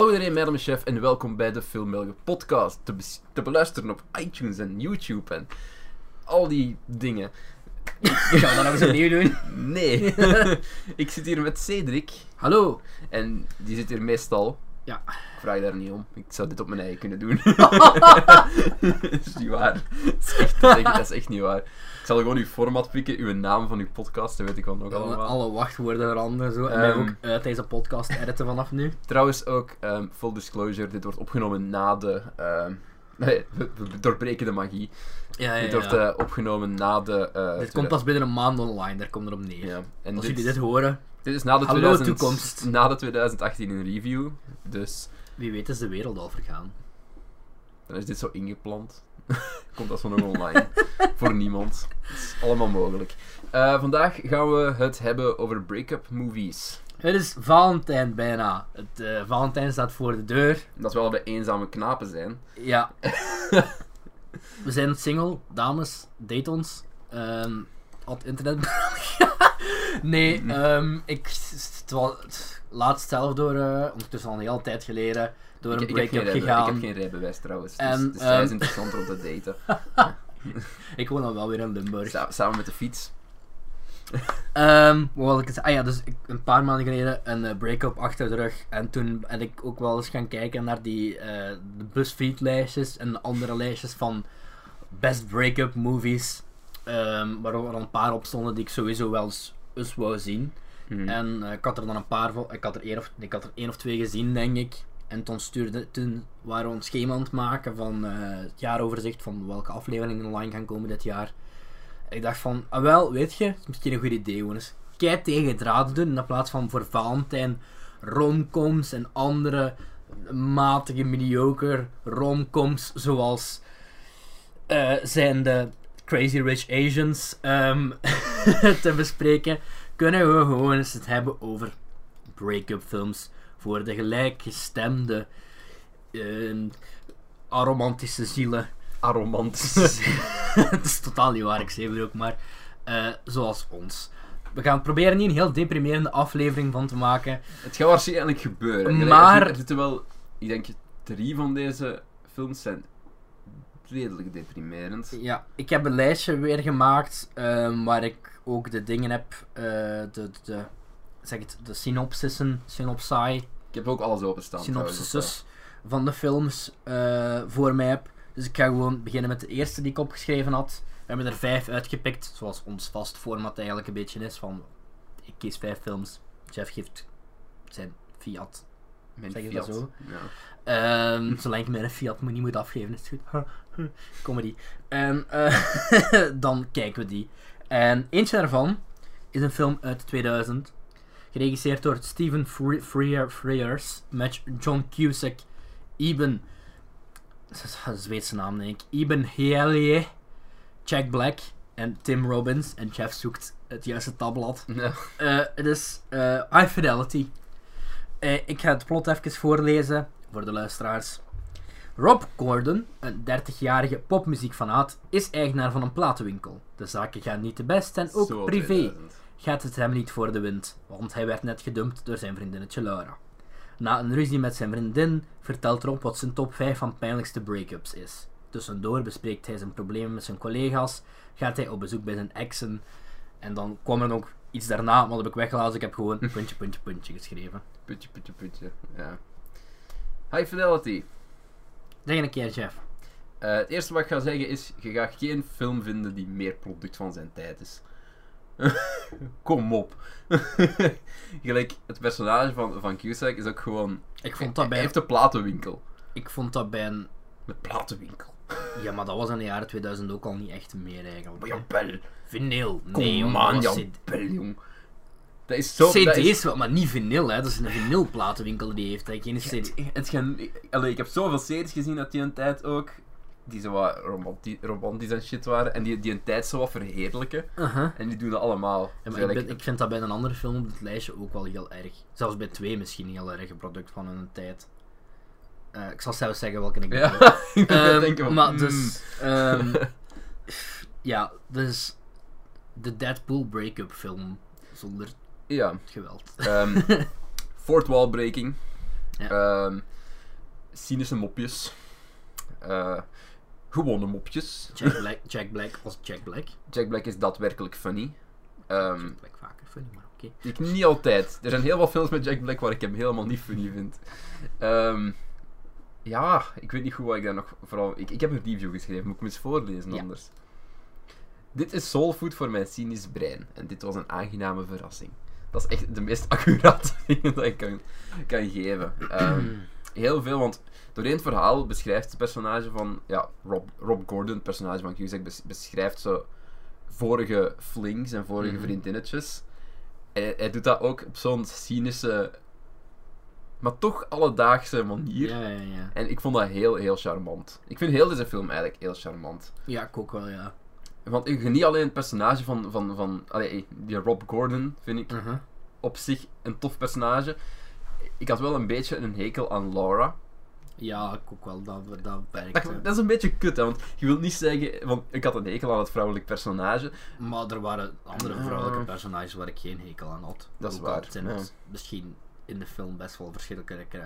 Hallo iedereen, mijn naam is Chef en welkom bij de Filmbelgen podcast. Te, te beluisteren op iTunes en YouTube en al die dingen. Gaan we dat nog eens opnieuw doen? Nee, ik zit hier met Cedric Hallo. en die zit hier meestal. Ja. Ik vraag daar niet om, ik zou dit op mijn eigen kunnen doen. dat is niet waar. Dat is, echt, dat, is echt, dat is echt niet waar. Ik zal gewoon uw format pikken, uw naam van uw podcast, dat weet ik wel nog Alle, allemaal. alle wachtwoorden veranderen zo. En Ehm. ook uit deze podcast editen vanaf nu. Trouwens ook, ehm, full disclosure, dit wordt opgenomen na de... ehm, nee, we, we doorbreken de magie. Ja, Dit wordt eh, opgenomen na de... eh, dit komt pas binnen een maand online, daar komt het op neer. Ja. En Als dit, jullie dit horen, dit is na de, Hallo, 2000 toekomst. na de 2018 in review. Dus wie weet is de wereld al vergaan. dan is dit zo ingepland. komt dat zo nog online. Voor niemand. Het is allemaal mogelijk. Eh, vandaag gaan we het hebben over break-up movies. Het is Valentijn bijna. Het eh, Valentijn staat voor de deur. Dat we allebei eenzame knapen zijn. Ja. we zijn single, dames, date ons. Ehm op internet. nee, ehm, ik het was laatst zelf door, eh, ondertussen al een hele tijd geleden, door een Ik, break-up rijbe- ik gegaan. heb geen rijbewijs trouwens. En, dus dus zij is ehm, interessanter om te daten. Ik woon dan wel weer in Limburg. Sa- samen met de fiets. Ehm, wat ik? Ah ja, dus ik, een paar maanden geleden een eh, break-up achter de rug. En toen ben ik ook wel eens gaan kijken naar die eh, de BuzzFeed-lijstjes en andere lijstjes van best break-up movies. ehm waar er een paar op stonden die ik sowieso wel eens, eens wou zien. Mhm. En eh, ik had er dan een paar van. Ik had er één of, ik had er één of twee gezien, denk ik. En toen, stuurde, toen waren we een schema aan het maken van eh, het jaaroverzicht van welke afleveringen online gaan komen dit jaar. Ik dacht van, ah wel, weet je, is misschien een goed idee, eens kei tegen draad doen. In plaats van voor Valentijn romcoms en andere matige, mediocre romcoms zoals eh, zijn de Crazy Rich Asians ehm, te bespreken, kunnen we gewoon eens het hebben over break-up films voor de gelijkgestemde eh, aromantische zielen. Aromantisch. Het is totaal niet waar, ik zeg het ook maar. eh, zoals ons. We gaan proberen hier een heel deprimerende aflevering van te maken. Het gaat waarschijnlijk gebeuren. Maar- Er zitten, wel, ik denk, drie van deze films zijn redelijk deprimerend. Ja, ik heb een lijstje weer gemaakt ehm, waar ik ook de dingen heb, eh, de, de, zeg het, de synopsissen, synopsai, Ik heb ook alles openstaan. synopsises van de films eh, voor mij heb. Dus ik ga gewoon beginnen met de eerste die ik opgeschreven had. We hebben er vijf uitgepikt, zoals ons vast format eigenlijk een beetje is. Van, ik kies vijf films, Jeff geeft zijn Fiat. mijn zeg je dat zo? Ja. Ehm, zolang ik mijn Fiat moet niet moet afgeven, is het goed. Comedy. En eh, dan kijken we die. En eentje daarvan is een film uit 2000. Geregisseerd door Steven Freer, Frears. Met John Cusack, Eben. Dat is een Zweedse naam, denk ik. Eben Helie, Jack Black en Tim Robbins. En Jeff zoekt het juiste tabblad. Ja. Eh, het is High Fidelity. Eh, ik ga het plot even voorlezen voor de luisteraars. Rob Gordon, een 30-jarige popmuziekfanaat, is eigenaar van een platenwinkel. De zaken gaan niet te best en ook Zo privé 2000. gaat het hem niet voor de wind, want hij werd net gedumpt door zijn vriendinnetje Laura. Na een ruzie met zijn vriendin vertelt Rob wat zijn top 5 van pijnlijkste break-ups is. Tussendoor bespreekt hij zijn problemen met zijn collega's, gaat hij op bezoek bij zijn exen en dan kwam er nog iets daarna, maar dat heb ik weggelaten. Ik heb gewoon puntje, puntje, puntje geschreven. Putje, putje, putje. Ja. High Fidelity. Zeg een keer, Jeff. Eh, het eerste wat ik ga zeggen is, je gaat geen film vinden die meer product van zijn tijd is. Kom op. Gelijk, het personage van, van Cusack is ook gewoon... Ik vond dat Hij bij, heeft een platenwinkel. ik vond dat bij een... Een platenwinkel. Ja, maar dat was in de jaren 2000 ook al niet echt meer eigenlijk. Maar jawel. Vinyl. Kom Nee, aan, dat was jawel, jong. Dat is zo... dat is- CD's wel, maar niet vinyl, hè. Dat is een vinylplatenwinkel die heeft, hè. Geen CD. het gaan, allee, ik heb zoveel series gezien uit die een tijd ook. Die zo wat romanti romantisch en shit waren. En die, die een tijd zo wat verheerlijken. Uh-huh. En die doen dat allemaal. Ja, maar ik, ben- ik vind dat bij een andere film op het lijstje ook wel heel erg. Zelfs bij twee misschien heel erg een product van hun tijd. Eh, ik zal zelfs zeggen welke ik bedoel. Ja, ik denken van, maar mm. dus... ehm, ja, dus... De Deadpool break-up film. Zonder Ja. geweld. ehm fourth wall breaking. Ja. Ehm, cynische mopjes. Eh, gewone mopjes. Jack Black, Jack Black als Jack Black. Jack Black is daadwerkelijk funny. Ehm, Jack Black vaker funny, maar oké. ik niet altijd. Er zijn heel veel films met Jack Black waar ik hem helemaal niet funny vind. Ehm, ja, ik weet niet goed wat ik daar nog vooral... Ik, ik heb een review geschreven, moet ik hem eens voorlezen Ja. anders. Dit is soulfood voor mijn cynisch brein. En dit was een aangename verrassing. Dat is echt de meest accurate dingen dat ik kan, kan geven. Ehm, heel veel, want doorheen het verhaal beschrijft het personage van... Ja, Rob, Rob Gordon, het personage van Cusack, bes- beschrijft zo vorige flings en vorige Mhm. vriendinnetjes. En hij, hij doet dat ook op zo'n cynische, maar toch alledaagse manier. Ja, ja, ja. En ik vond dat heel, heel charmant. Ik vind heel deze film eigenlijk heel charmant. Ja, ik ook wel, ja. Want ik geniet alleen het personage van, van, van allee, die Rob Gordon, vind ik Mhm. op zich een tof personage. Ik had wel een beetje een hekel aan Laura. Ja, ik ook wel. Dat, dat werkt. Dat, is een beetje kut, hè, want je wilt niet zeggen... Want ik had een hekel aan het vrouwelijk personage. Maar er waren andere Ja. vrouwelijke personages waar ik geen hekel aan had. Dat is Ook waar, zijn ja. het misschien in de film best wel verschillende eh,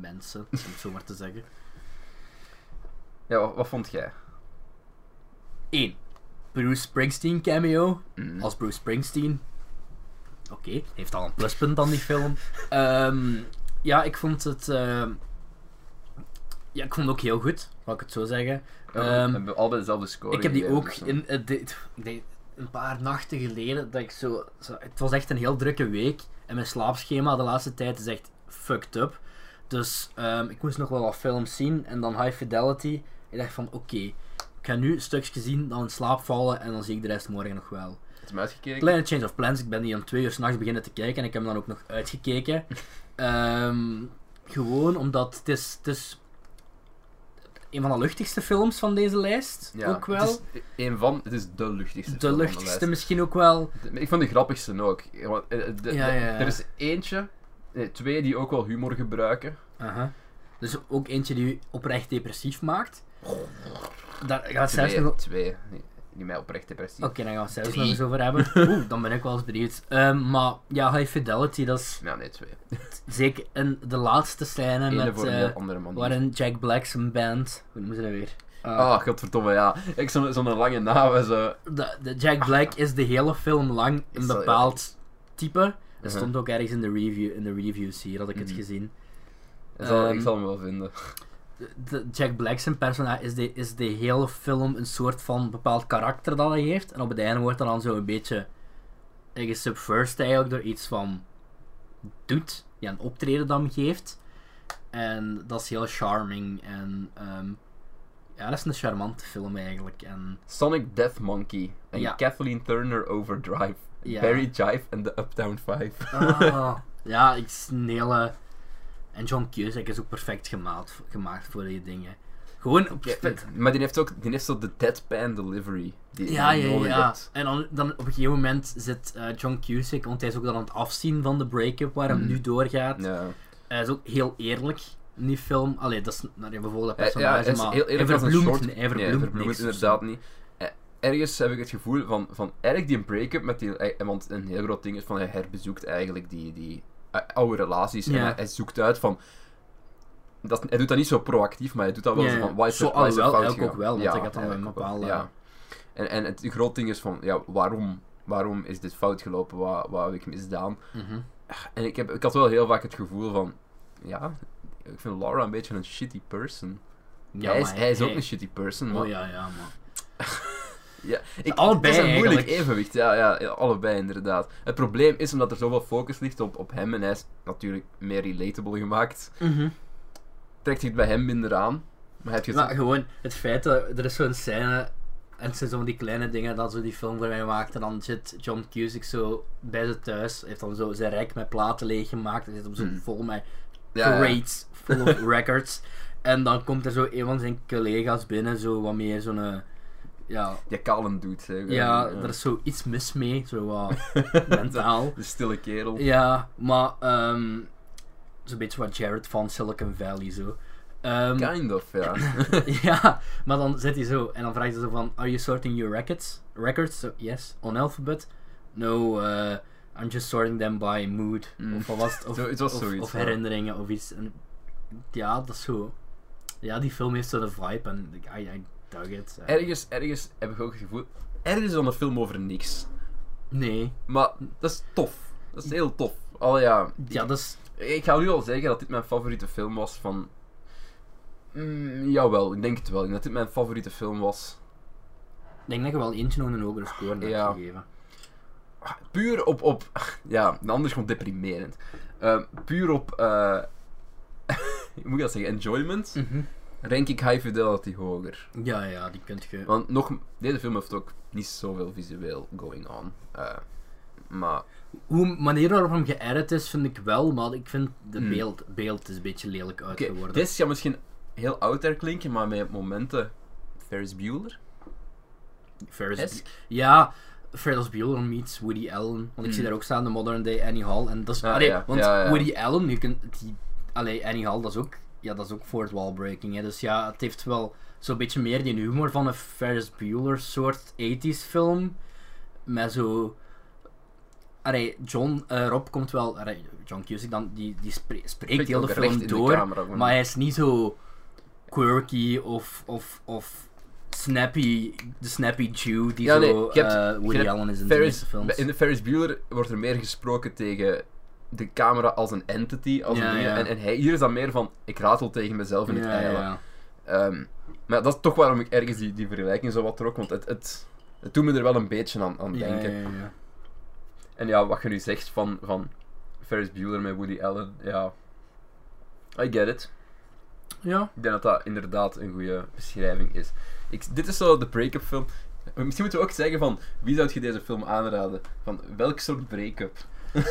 mensen, om het zo maar te zeggen. Ja, wat, wat vond jij? 1. Bruce Springsteen cameo. Mm. Als Bruce Springsteen. Oké, heeft al een pluspunt aan die film. Ehm, ja, ik vond het. ehm, ja, ik vond het ook heel goed, laat ik het zo zeggen. Ja, Ehm, we hebben allebei dezelfde score Ik heb die ook dus, in, eh, denk een paar nachten geleden dat ik zo, zo- Het was echt een heel drukke week en mijn slaapschema de laatste tijd is echt fucked up. Dus ehm, ik moest nog wel wat films zien en dan High Fidelity. Ik dacht van oké, ga nu een stukje zien, dan in slaap vallen en dan zie ik de rest morgen nog wel. Je hem uitgekeken? Kleine Change of Plans, ik ben die om twee uur s'nachts beginnen te kijken en ik heb hem dan ook nog uitgekeken. Ehm, gewoon omdat het is, het is een van de luchtigste films van deze lijst. Ja, ook wel. Het is een van, het is de luchtigste De van luchtigste misschien ook wel. De- Ik vond de grappigste ook. Eh, de- Ja, de- ja, ja. Er is eentje, nee, twee die ook wel humor gebruiken. Aha. Dus ook eentje die u oprecht depressief maakt. Daar het zelfs Twee, nog... twee die mij oprecht depressief. Oké, dan gaan we het zelfs nog eens over hebben. Oeh, dan ben ik wel eens benieuwd. Ehm, maar ja, High Fidelity, dat is Ja, nee, twee. zeker in de laatste scène met... eh, waarin Jack Black zijn band... Hoe noemen ze dat weer? Ah, Ah, godverdomme, ja. Ik zo'n zo'n lange naam en zo. de, de Jack Black is de hele film lang een bepaald type. Dat Uh-huh. stond ook ergens in de, review, in de reviews hier, had ik het Mhm. gezien. Ik zal, ik Ehm, zal hem wel vinden. De- Jack Black zijn personage is de, is de hele film een soort van bepaald karakter dat hij heeft. En op het einde wordt er dan zo een beetje eh, gesubversed eigenlijk door iets van doet, ja, een optreden dat hem geeft. En dat is heel charming en ehm, ja, dat is een charmante film eigenlijk. En Sonic Death Monkey en Ja. Kathleen Turner Overdrive. Ja. Barry Jive en de Uptown Five. ah, ja, ik is een hele... En John Cusack is ook perfect gemaakt, gemaakt voor die dingen. Gewoon op Ja, maar die heeft ook die heeft zo de deadpan delivery. Die Ja, ja, ja. hebt. En dan, dan op een gegeven moment zit eh, John Cusack, want hij is ook dan aan het afzien van de break-up waar hem Mhm. nu doorgaat. Ja. Hij is ook heel eerlijk in die film. Allee, dat is naar bijvoorbeeld Hij- personage, ja, hij is maar heel hij eerlijk een verbloemt, soort... hij verbloemt, nee, hij inderdaad niet. Eh, Ergens heb ik het gevoel van, van eigenlijk die break-up met die... eh, Want een heel groot ding is van hij herbezoekt eigenlijk die, die oude relaties. En Ja. hij, hij zoekt uit van... Dat, hij doet dat niet zo proactief, maar hij doet dat wel Ja, zo ja. van... Wat is Zo, er, wat is er fout ook wel, want hij gaat dan een bepaalde- Ja. En, en het groot ding is van... Ja, waarom, waarom is dit fout gelopen? Wat, wat heb ik misdaan? Mhm. En ik, heb, ik had wel heel vaak het gevoel van... Ja, ik vind Laura een beetje een shitty person. Ja, hij, is, hij is ook een shitty person, maar... Oh ja, ja, maar... Ja, ik, allebei het is een moeilijk eigenlijk. evenwicht, ja, ja, allebei inderdaad. Het probleem is omdat er zoveel focus ligt op, op hem en hij is natuurlijk meer relatable gemaakt. Mhm. Trekt zich bij hem minder aan. Maar heb je het... Maar gewoon het feit dat er is zo'n scène en het zijn die kleine dingen dat zo die film voor mij maakt en dan zit John Cusack zo bij ze thuis, heeft dan zo zijn rek met platen leeggemaakt en zit hem zo Hmm. vol met ja, ja. crates full of records en dan komt er zo een van zijn collega's binnen, zo wat meer zo'n eh, ja, Die kalm doet, zeg. ja, er is zo iets mis mee, zo wat mentaal. De stille kerel. Ja, maar ehm zo'n beetje wat Jared van Silicon Valley zo. Ehm, Kind of, ja. ja, maar dan zit hij zo en dan vraagt hij zo van: Are you sorting your records? Records? So, yes. On alphabet? No. Uh, I'm just sorting them by mood. Mm. Of wat was het? Of, Zo- het was of, zoiets, of ja. herinneringen of iets. En, ja, dat is zo. Ja, die film heeft zo'n vibe en I, I Eh, Ergens, ergens heb ik ook het gevoel... Ergens is dan een film over niks. Nee. Maar dat is tof. Dat is heel tof. Al ja, Ja, dat is... ik ga nu al zeggen dat dit mijn favoriete film was van... Mm, jawel, ik denk het wel. Ik denk dat dit mijn favoriete film was. Ik denk dat je wel eentje nog een hogere score hebt Ja. gegeven. Puur op... op ja, de ander is gewoon deprimerend. Eh, puur op... eh hoe moet ik dat zeggen? Enjoyment. Rank ik High Fidelity hoger. Ja, ja, die kunt je... Want nog... Deze film heeft ook niet zoveel visueel going on. Eh, maar... Hoe manier waarop hem geëdit is, vind ik wel, maar ik vind de Hmm. beeld, beeld is een beetje lelijk uitgeworden. dit gaat misschien heel out there klinken, maar met momenten... Ferris Bueller? Ferris Esk? Ja, Ferris Bueller meets Woody Allen. Want ik zie Mm. daar ook staan, de modern day Annie Hall. En dat is, Ah, allee, ja, want ja, ja. Woody Allen, je kunt, die, allee, Annie Hall, dat is ook, ja, dat is ook fourth wall breaking. Hè. Dus ja, het heeft wel zo'n beetje meer die humor van een Ferris Bueller soort 80s film. Met zo... Allee, John, eh, Rob komt wel... Allee, John Cusack dan, die, die spre- spreekt heel de film de door. camera. Maar hij is niet zo quirky of, of, of snappy, de snappy Jew die Ja, nee, zo hebt- eh, Woody Allen is in de Ferris, meeste films. in de Ferris Bueller wordt er meer gesproken tegen de camera als een entity, als Ja, een ding. ja. En, en hij, hier is dan meer van, ik ratel tegen mezelf in het eilen. Ehm, maar dat is toch waarom ik ergens die, die vergelijking zo wat trok, want het, het, het doet me er wel een beetje aan, aan denken. En ja, wat je nu zegt van, van Ferris Bueller met Woody Allen, ja, I get it. Ja. Ik denk dat dat inderdaad een goede beschrijving is. Ik, dit is zo de break-up film. Misschien moeten we ook zeggen van, wie zou je deze film aanraden? Van, welk soort break-up?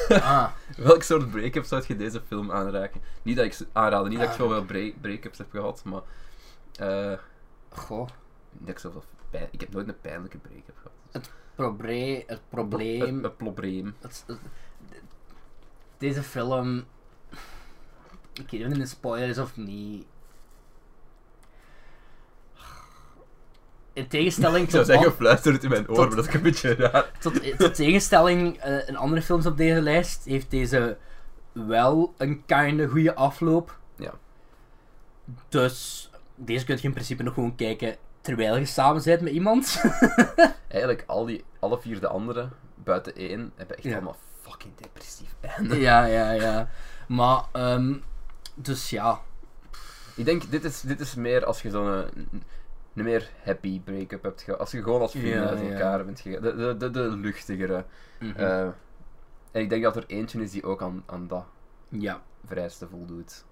Ah, Welk soort break-up zou je deze film aanraken? Niet dat ik ze aanraden, niet dat ik Ah. zoveel break- break-ups heb gehad, maar... eh goh. dat ik zoveel pijn... Ik heb nooit een pijnlijke break-up gehad. Proble het probleem. Het, het probleem. het- het- deze film. Ik weet niet of het een spoiler is of niet. In tegenstelling Ik zou tot, zeggen, fluister het in mijn oor, tot- maar dat is een beetje raar. tot, tot tegenstelling eh, in andere films op deze lijst, heeft deze wel een kinda goede afloop. Ja. Dus deze kun je in principe nog gewoon kijken terwijl je samen bent met iemand. Eigenlijk, al die, alle vier de anderen, buiten één, hebben echt Ja. allemaal fucking depressief einde. ja, ja, ja. Maar, ehm, dus ja. Ik denk, dit is, dit is meer als je zo'n een, meer happy break-up hebt gehad. Als je gewoon als vrienden Ja, uit ja. elkaar bent gegaan. De, de, de, de luchtigere. Mhm. Eh, en ik denk dat er eentje is die ook aan, aan dat ja. vereiste voldoet.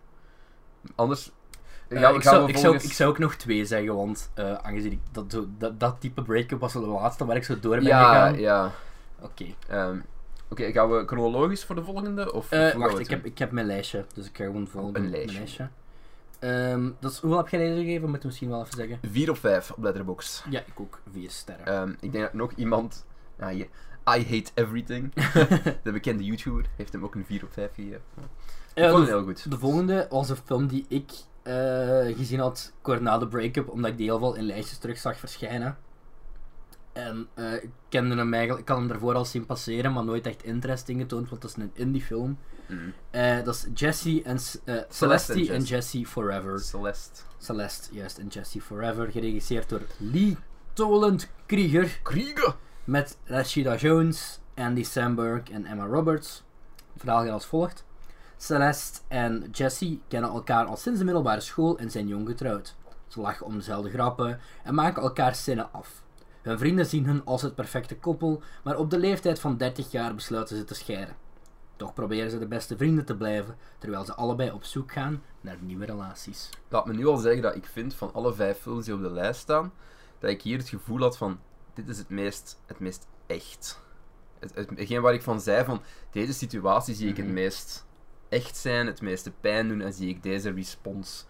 Anders... Gaan we- ik, gaan zou, ik, zou, ik zou ook nog twee zeggen, want eh, aangezien ik dat, zo, dat, dat type break-up was de laatste waar ik zo door ben Ja, gegaan. ja. Oké. Ehm, Oké, gaan we chronologisch voor de volgende? Of, wacht, ik heb, ik heb mijn lijstje, dus ik ga gewoon volgen. Een lijstje. Mijn lijstje. Ehm, dat is, hoeveel heb jij deze gegeven? Moet ik misschien wel even zeggen. doen? 4 of 5 op Letterboxd. Ja, ik ook. Vier sterren. Ehm, ik denk dat nog iemand... Ja, hier. I Hate Everything. de bekende YouTuber heeft hem ook een 4 op 5 gegeven. Ik Eh, vond het heel goed. de volgende was een film die ik eh, gezien had kort na de break-up, omdat ik die heel veel in lijstjes terug zag verschijnen. En eh, ik kende hem eigenlijk, ik had hem daarvoor al zien passeren, maar nooit echt interesse in getoond, want dat is een indie film. Mm. Eh, dat is Jesse en eh, Celeste en Jesse. Forever. Celeste. Celeste, juist, en Jesse Forever, geregisseerd door Lee Toland Krieger. Kriegen! Met Rashida Jones, Andy Samberg en Emma Roberts. Het verhaal gaat als volgt. Celeste en Jesse kennen elkaar al sinds de middelbare school en zijn jong getrouwd. Ze lachen om dezelfde grappen en maken elkaar zinnen af. Hun vrienden zien hun als het perfecte koppel, maar op de leeftijd van 30 jaar besluiten ze te scheiden. Toch proberen ze de beste vrienden te blijven, terwijl ze allebei op zoek gaan naar nieuwe relaties. Laat me nu al zeggen dat ik vind van alle vijf films die op de lijst staan, dat ik hier het gevoel had van, dit is het meest, het meest echt. Het, het, hetgeen waar ik van zei van, deze situatie zie ik het Mhm. meest echt zijn, het meeste pijn doen en zie ik deze respons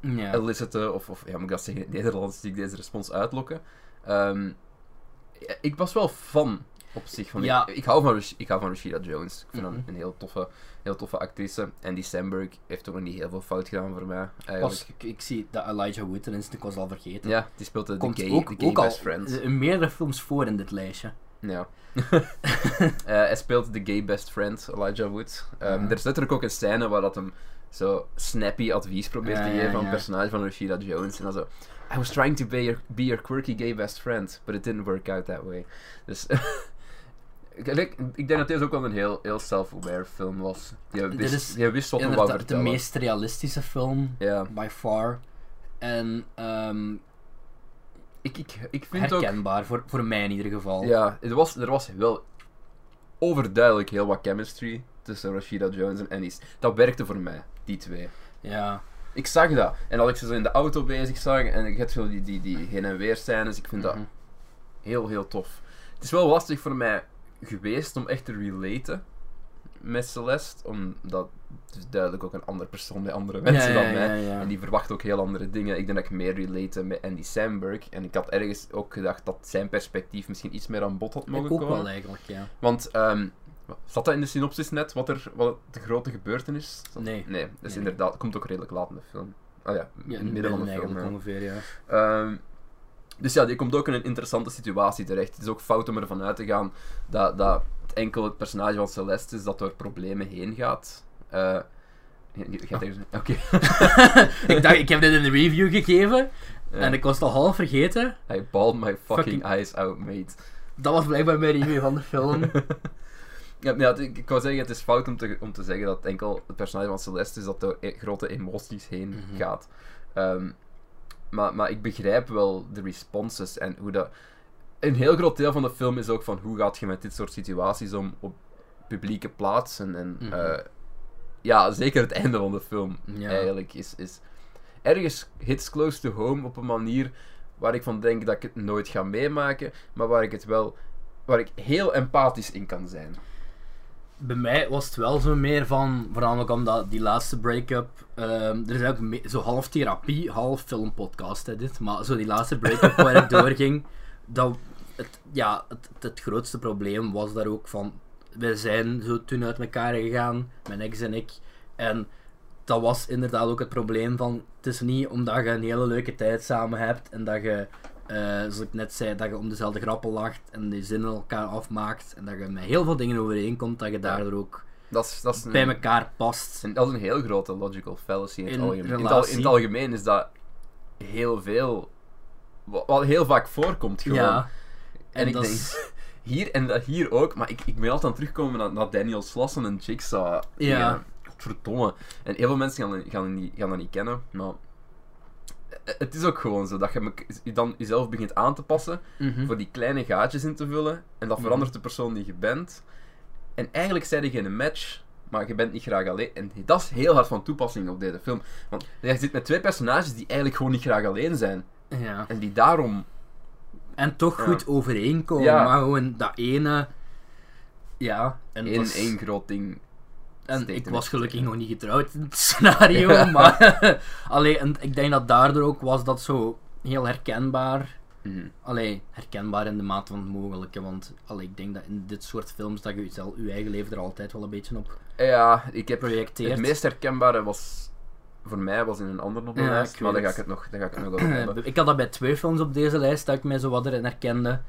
Ja. eliciten, of, of ja, moet ik dat zeggen in het Nederlands, zie ik deze respons uitlokken. Ehm, ik was wel fan op zich. Van Ja. ik, ik, hou van, ik hou van Rashida Jones. Ik vind haar Mhm. een heel toffe, heel toffe actrice. En die Sandberg heeft nog niet heel veel fout gedaan voor mij. Pas, ik, ik zie dat Elijah Wood erin is, ik was al vergeten. Ja, die speelt de, gay, ook, de gay ook al best friend. in meerdere films voor in dit lijstje. Ja. Eh, hij speelt de gay best friend, Elijah Wood. Ja. Er is letterlijk ook een scène waar dat hem zo snappy advies probeert Ja, te geven aan het personage van Rashida Jones. En dan zo... I was trying to be your, be your quirky gay best friend, but it didn't work out that way. Dus... ik, ik denk dat deze ook wel een heel, heel self-aware film was. Je Dit wist, is je wist wat Inderdaad, de meest realistische film, by far. En ehm, Ik, ik, ik vind ook... herkenbaar, voor, voor mij in ieder geval. Ja, er was, er was wel overduidelijk heel wat chemistry tussen Rashida Jones en Annie. Dat werkte voor mij, die twee. Ja. Ik zag dat. En als ik ze zo in de auto bezig zag en ik had zo die, die, die heen en weer scènes, ik vind dat Mhm. heel, heel tof. Het is wel lastig voor mij geweest om echt te relaten met Celeste, omdat het is duidelijk ook een andere persoon bij andere mensen ja, dan mij. Ja. En die verwacht ook heel andere dingen. Ik denk dat ik meer relate met Andy Samberg. En ik had ergens ook gedacht dat zijn perspectief misschien iets meer aan bod had mogen Ik ook komen. wel eigenlijk, ja. Want, ehm, zat dat in de synopsis net, wat, er, wat de grote gebeurtenis is? Nee. Nee, dat is Nee. inderdaad, het komt ook redelijk laat in de film. Ah ja, in het midden van de film. ja. ongeveer, ja. Ehm, dus ja, die komt ook in een interessante situatie terecht. Het is ook fout om ervan uit te gaan dat, dat het enkel het personage van Celeste is dat door problemen heen gaat. Gaat even- Oké. ik dacht, ik heb dit in de review gegeven Ja. en ik was het al half vergeten. I bawled my fucking, Fucking- eyes out, mate. Dat was blijkbaar mijn review van de film. Ja, ja, ik, wou zeggen, het is fout om te, om te zeggen dat enkel het personage van Celeste is dat door e- grote emoties heen Mhm. gaat. Ehm, maar, maar ik begrijp wel de responses en hoe dat... Een heel groot deel van de film is ook van hoe gaat je met dit soort situaties om op publieke plaatsen. En Mhm. eh, ja, zeker het einde van de film Ja. eigenlijk is, is ergens hits close to home op een manier waar ik van denk dat ik het nooit ga meemaken, maar waar ik het wel... Waar ik heel empathisch in kan zijn. Bij mij was het wel zo meer van, voornamelijk omdat die laatste break-up, ehm, er is ook zo half therapie, half filmpodcast hè, dit, maar zo die laatste break-up waar ik doorging, dat, het, ja, het, het grootste probleem was daar ook van, we zijn zo toen uit elkaar gegaan, mijn ex en ik, en dat was inderdaad ook het probleem van, het is niet omdat je een hele leuke tijd samen hebt en dat je, eh, zoals ik net zei, dat je om dezelfde grappen lacht en die zinnen elkaar afmaakt en dat je met heel veel dingen overeenkomt, dat je daardoor ook Dat is, dat is een, bij elkaar past. en dat is een heel grote logical fallacy in het algemeen. In het, in algemeen is dat heel veel... Wat wat heel vaak voorkomt gewoon. Ja. en, en ik dat denk... is- Hier en dat hier ook, maar ik, ik ben altijd aan terugkomen naar, naar Daniel Slossen en Jigsaw. Ja. Verdomme. En heel veel mensen gaan, gaan, gaan dat niet kennen, maar... Het is ook gewoon zo dat je je dan jezelf begint aan te passen Mhm. voor die kleine gaatjes in te vullen. En dat Mhm. verandert de persoon die je bent. En eigenlijk zijn er geen match, maar je bent niet graag alleen. En dat is heel hard van toepassing op deze film. Want je zit met twee personages die eigenlijk gewoon niet graag alleen zijn. Ja. En die daarom... En toch Ja. goed overeenkomen, Ja. maar gewoon dat ene... Ja, en, één één groot ding... en ik was gelukkig nog niet getrouwd in het scenario, Ja. maar... Allee, en ik denk dat daardoor ook was dat zo heel herkenbaar. Mhm. Allee, herkenbaar in de mate van het mogelijke, want allee, ik denk dat in dit soort films dat je zelf, je eigen leven er altijd wel een beetje op Ja, ik heb... projecteert. Het meest herkenbare was... Voor mij was in een ander op de Ja, lijst, ik maar daar weet ga ik het. nog, daar ga ik het nog over hebben. Ik had dat bij twee films op deze lijst dat ik mij zo wat erin herkende.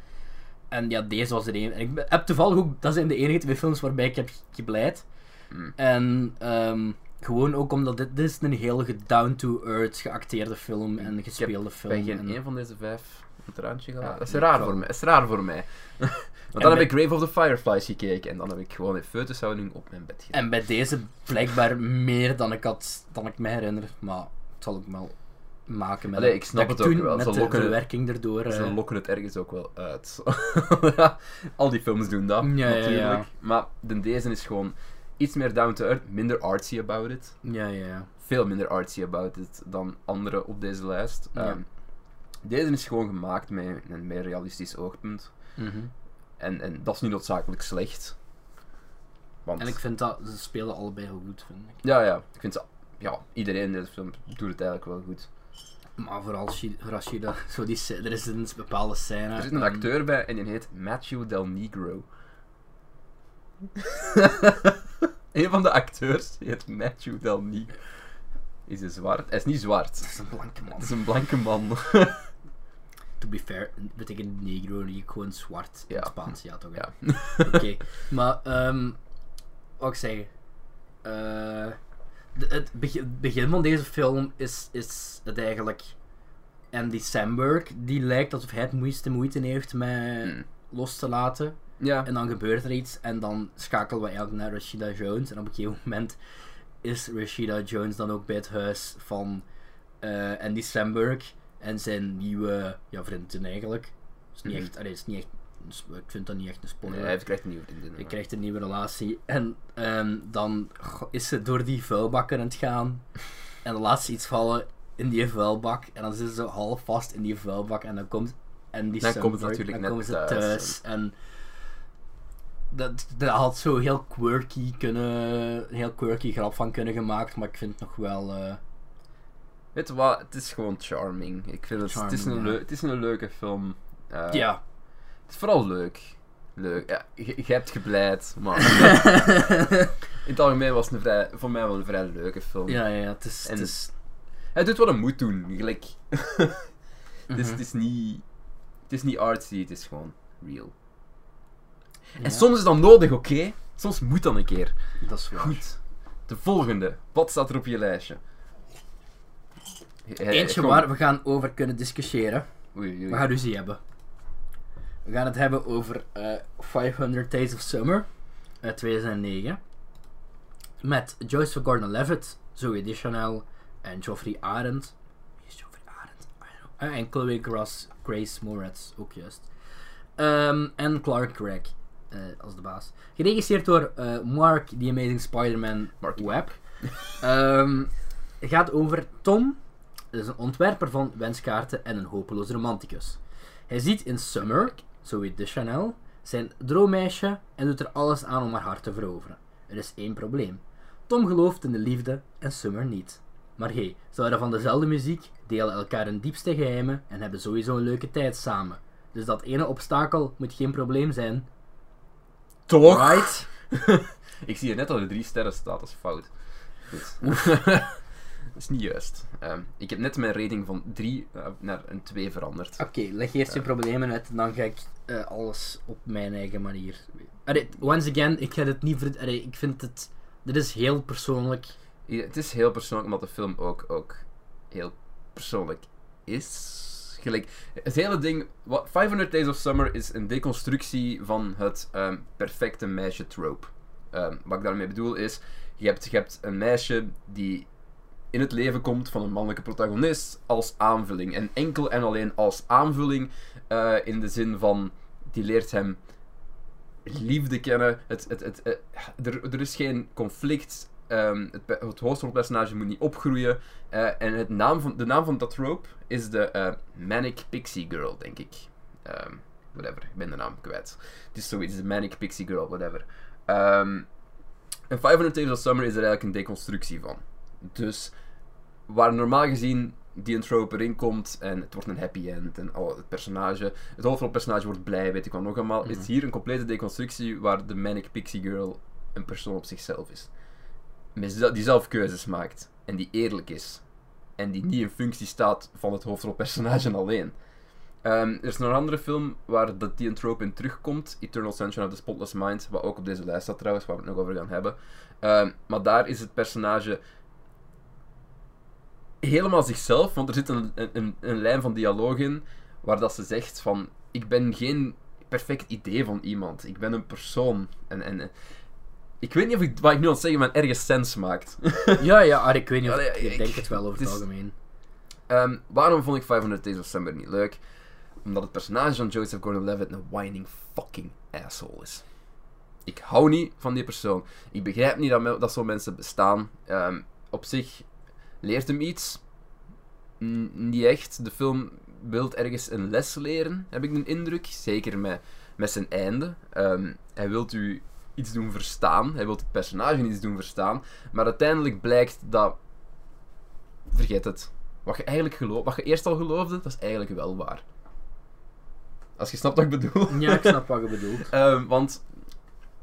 En ja, deze was er één. En ik heb toevallig ook, dat zijn de enige twee films waarbij ik heb gebleid. Mm. En ehm, gewoon ook omdat dit, dit is een heel down-to-earth geacteerde film en gespeelde Ik film. ben geen en- één van deze vijf een traantje gehad. Ja, dat is ik raar voor mij. Dat is raar voor mij. Want En dan heb bij- ik Grave of the Fireflies gekeken en dan heb ik gewoon in foetushouding op mijn bed gedaan. En bij deze blijkbaar meer dan ik, had, dan ik me herinner. Maar het zal ook wel maken met Allee, ik snap het ook toen wel. Met Ze de lokken het- verwerking erdoor. Ze eh, lokken het ergens ook wel uit. Al die films doen dat, Ja, ja, ja. natuurlijk. Maar de deze is gewoon iets meer down to earth, minder artsy about it. ja, ja, ja. Veel minder artsy about it dan andere op deze lijst. Ja. Ehm, deze is gewoon gemaakt met een meer realistisch oogpunt. Mhm. En, en dat is niet noodzakelijk slecht. Want, En ik vind dat ze spelen allebei heel goed, vind ik. Ja, ja. Ik vind ze... Ja, iedereen in deze film doet het eigenlijk wel goed. Maar vooral Shi- Rashida, zo die, er is een bepaalde scène. Er zit een acteur bij en die heet Matthew Del Negro. een van de acteurs die heet Matthew Del Negro. Is hij zwart? Hij is niet zwart. Dat is een blanke man. Het is een blanke man. To be fair, betekent negro niet gewoon zwart in Ja. het Spaans, ja toch? Ja. Oké, maar ehm wat ik zeg, eh, het begin, begin van deze film is, is het eigenlijk Andy Samberg die lijkt alsof hij het moeiste moeite heeft met Hmm. los te laten. Ja. En dan gebeurt er iets en dan schakelen we eigenlijk naar Rashida Jones. En op een gegeven moment is Rashida Jones dan ook bij het huis van eh, Andy Samberg en zijn nieuwe ja, vriendin eigenlijk. Is niet Mhm. echt, allee, is niet echt, ik vind dat niet echt een spoiler. Nee, hij krijgt een nieuwe vriendin. Je maar- krijgt een nieuwe relatie. En ehm, dan is ze door die vuilbakken aan het gaan. En dan laat ze iets vallen in die vuilbak. En dan zit ze half vast in die vuilbak. En dan komt en die Dan komt het Sunbird, natuurlijk dan net komen ze thuis. thuis. En dat, dat had zo heel quirky kunnen... Een heel quirky grap van kunnen gemaakt. Maar ik vind het nog wel... eh, Weet je wat, het is gewoon charming. Ik vind het, het, is, een ja. het is een leuke film. Eh, ja. Het is vooral leuk. Leuk. Ja, je, je hebt gebleid, maar in het algemeen was het een vrij, voor mij wel een vrij leuke film. ja, ja, het is... En- het is doet wat hij moet doen. Gelijk. Dus mhm. het is niet... Het is niet artsy, het is gewoon real. En soms is dat nodig, oké? Soms moet dat een keer. Dat is waar. Goed. De volgende. Wat staat er op je lijstje? Eentje kom. waar we gaan over kunnen discussiëren. Oei, oei. We gaan ruzie hebben. We gaan het hebben over eh 500 Days of Summer uit 2009. Met Joyce Gordon-Levitt, Zoe Deschanel en Geoffrey Arendt. Wie is Geoffrey Arendt? I don't know. Eh, en Chloe Grace, Grace Moretz, ook juist. Ehm, en Clark Gregg eh, als de baas. Geregisseerd door eh, Mark, The Amazing Spider-Man. Ehm, het gaat over Tom, dat is een ontwerper van wenskaarten en een hopeloos romanticus. Hij ziet in Summer, Zoe Deschanel, zijn droommeisje en doet er alles aan om haar hart te veroveren. Er is één probleem. Tom gelooft in de liefde en Summer niet. Maar hey, ze houden van dezelfde muziek, delen elkaar hun diepste geheimen en hebben sowieso een leuke tijd samen. Dus dat ene obstakel moet geen probleem zijn. Toch? Right? Ik zie hier net dat er drie sterren staat, dat is fout. Goed. dat is niet juist. Ehm, ik heb net mijn rating van 3 naar een 2 veranderd. Oké, leg eerst je problemen uit en dan ga ik eh, alles op mijn eigen manier. Allee, once again, ik ga het niet ver... Allee, ik vind het... Dit is heel persoonlijk. Ja, Het is heel persoonlijk, omdat de film ook, ook heel persoonlijk is. Het hele ding... Wat, 500 Days of Summer is een deconstructie van het ehm, perfecte meisje trope. Ehm, wat ik daarmee bedoel is, je hebt, je hebt een meisje die in het leven komt van een mannelijke protagonist als aanvulling. En enkel en alleen als aanvulling eh, in de zin van, die leert hem liefde kennen. Het, het, het, eh, er, er is geen conflict. Ehm, het, het hoofdrolpersonage moet niet opgroeien. Eh, en het naam van, de naam van dat trope is de eh, Manic Pixie Girl, denk ik. Ehm, whatever, ik ben de naam kwijt. Het is zoiets, de Manic Pixie Girl, whatever. Ehm en 500 Days of Summer is er eigenlijk een deconstructie van. Dus waar normaal gezien die een trope erin komt en het wordt een happy end en het personage, het hoofdrolpersonage wordt blij, weet ik wat nog allemaal, is Mhm. hier een complete deconstructie waar de Manic Pixie Girl een persoon op zichzelf is. Die zelf keuzes maakt en die eerlijk is. En die niet in functie staat van het hoofdrolpersonage alleen. Ehm, er is nog een andere film waar dat die trope in terugkomt. Eternal Sunshine of the Spotless Mind. Wat ook op deze lijst staat trouwens, waar we het nog over gaan hebben. Ehm, maar daar is het personage helemaal zichzelf. Want er zit een, een, een lijn van dialoog in waar dat ze zegt van... Ik ben geen perfect idee van iemand. Ik ben een persoon. En, en, ik weet niet of ik, wat ik nu aan het zeggen ben ergens sens maakt. Ja, ja, ah, ik weet niet of... Allee, ik, ik- denk het wel over het, het is- algemeen. Ehm, waarom vond ik 500 Days of Summer niet leuk? Omdat het personage van Joseph Gordon-Levitt een whining fucking asshole is. Ik hou niet van die persoon. Ik begrijp niet dat, me- dat zo'n mensen bestaan. Ehm, op zich leert hem iets. N- niet echt. De film wil ergens een les leren, heb ik de indruk. Zeker met, met zijn einde. Ehm, hij wil u iets doen verstaan. Hij wil het personage iets doen verstaan. Maar uiteindelijk blijkt dat... Vergeet het. Wat je eigenlijk gelooft, wat je eerst al geloofde, dat is eigenlijk wel waar. Als je snapt wat ik bedoel. Ja, ik snap wat je bedoelt. Ehm, want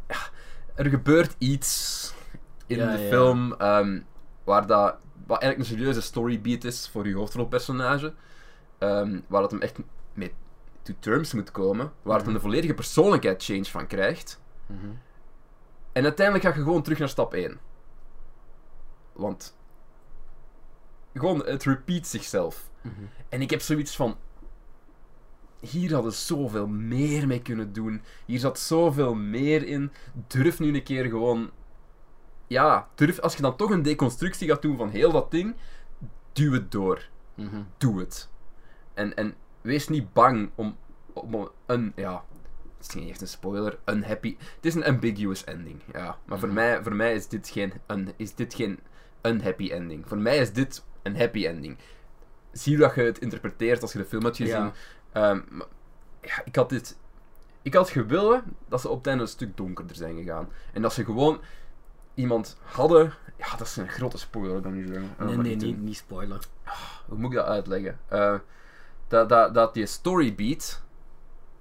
ja, er gebeurt iets in Ja, de ja. film ehm, waar dat, wat eigenlijk een serieuze storybeat is voor je hoofdrolpersonage. Ehm, waar dat hem echt mee to terms moet komen, waar het Mhm. een volledige persoonlijkheid change van krijgt. Mhm. En uiteindelijk ga je gewoon terug naar stap 1. Want gewoon, het repeat zichzelf. Mhm. En ik heb zoiets van. Hier hadden ze zoveel meer mee kunnen doen. Hier zat zoveel meer in. Durf nu een keer gewoon. Ja, durf, als je dan toch een deconstructie gaat doen van heel dat ding, duw het door. Mhm. Doe het. En, en wees niet bang om, om een. Ja, het is niet echt een spoiler. Unhappy. Het is een ambiguous ending. Ja, maar voor, Mhm. mij, voor mij is dit geen, un, is dit geen unhappy ending. Voor mij is dit een happy ending. Zie hoe dat je het interpreteert als je de film hebt gezien. Ja. Ehm, ja, ik had dit. Ik had gewillen dat ze op het einde een stuk donkerder zijn gegaan. En dat ze gewoon iemand hadden. Ja, dat is een grote spoiler dan nu zeggen. Eh, Nee, nee, niet niet, niet spoilen. Hoe moet ik dat uitleggen? Eh, dat, dat, dat die storybeat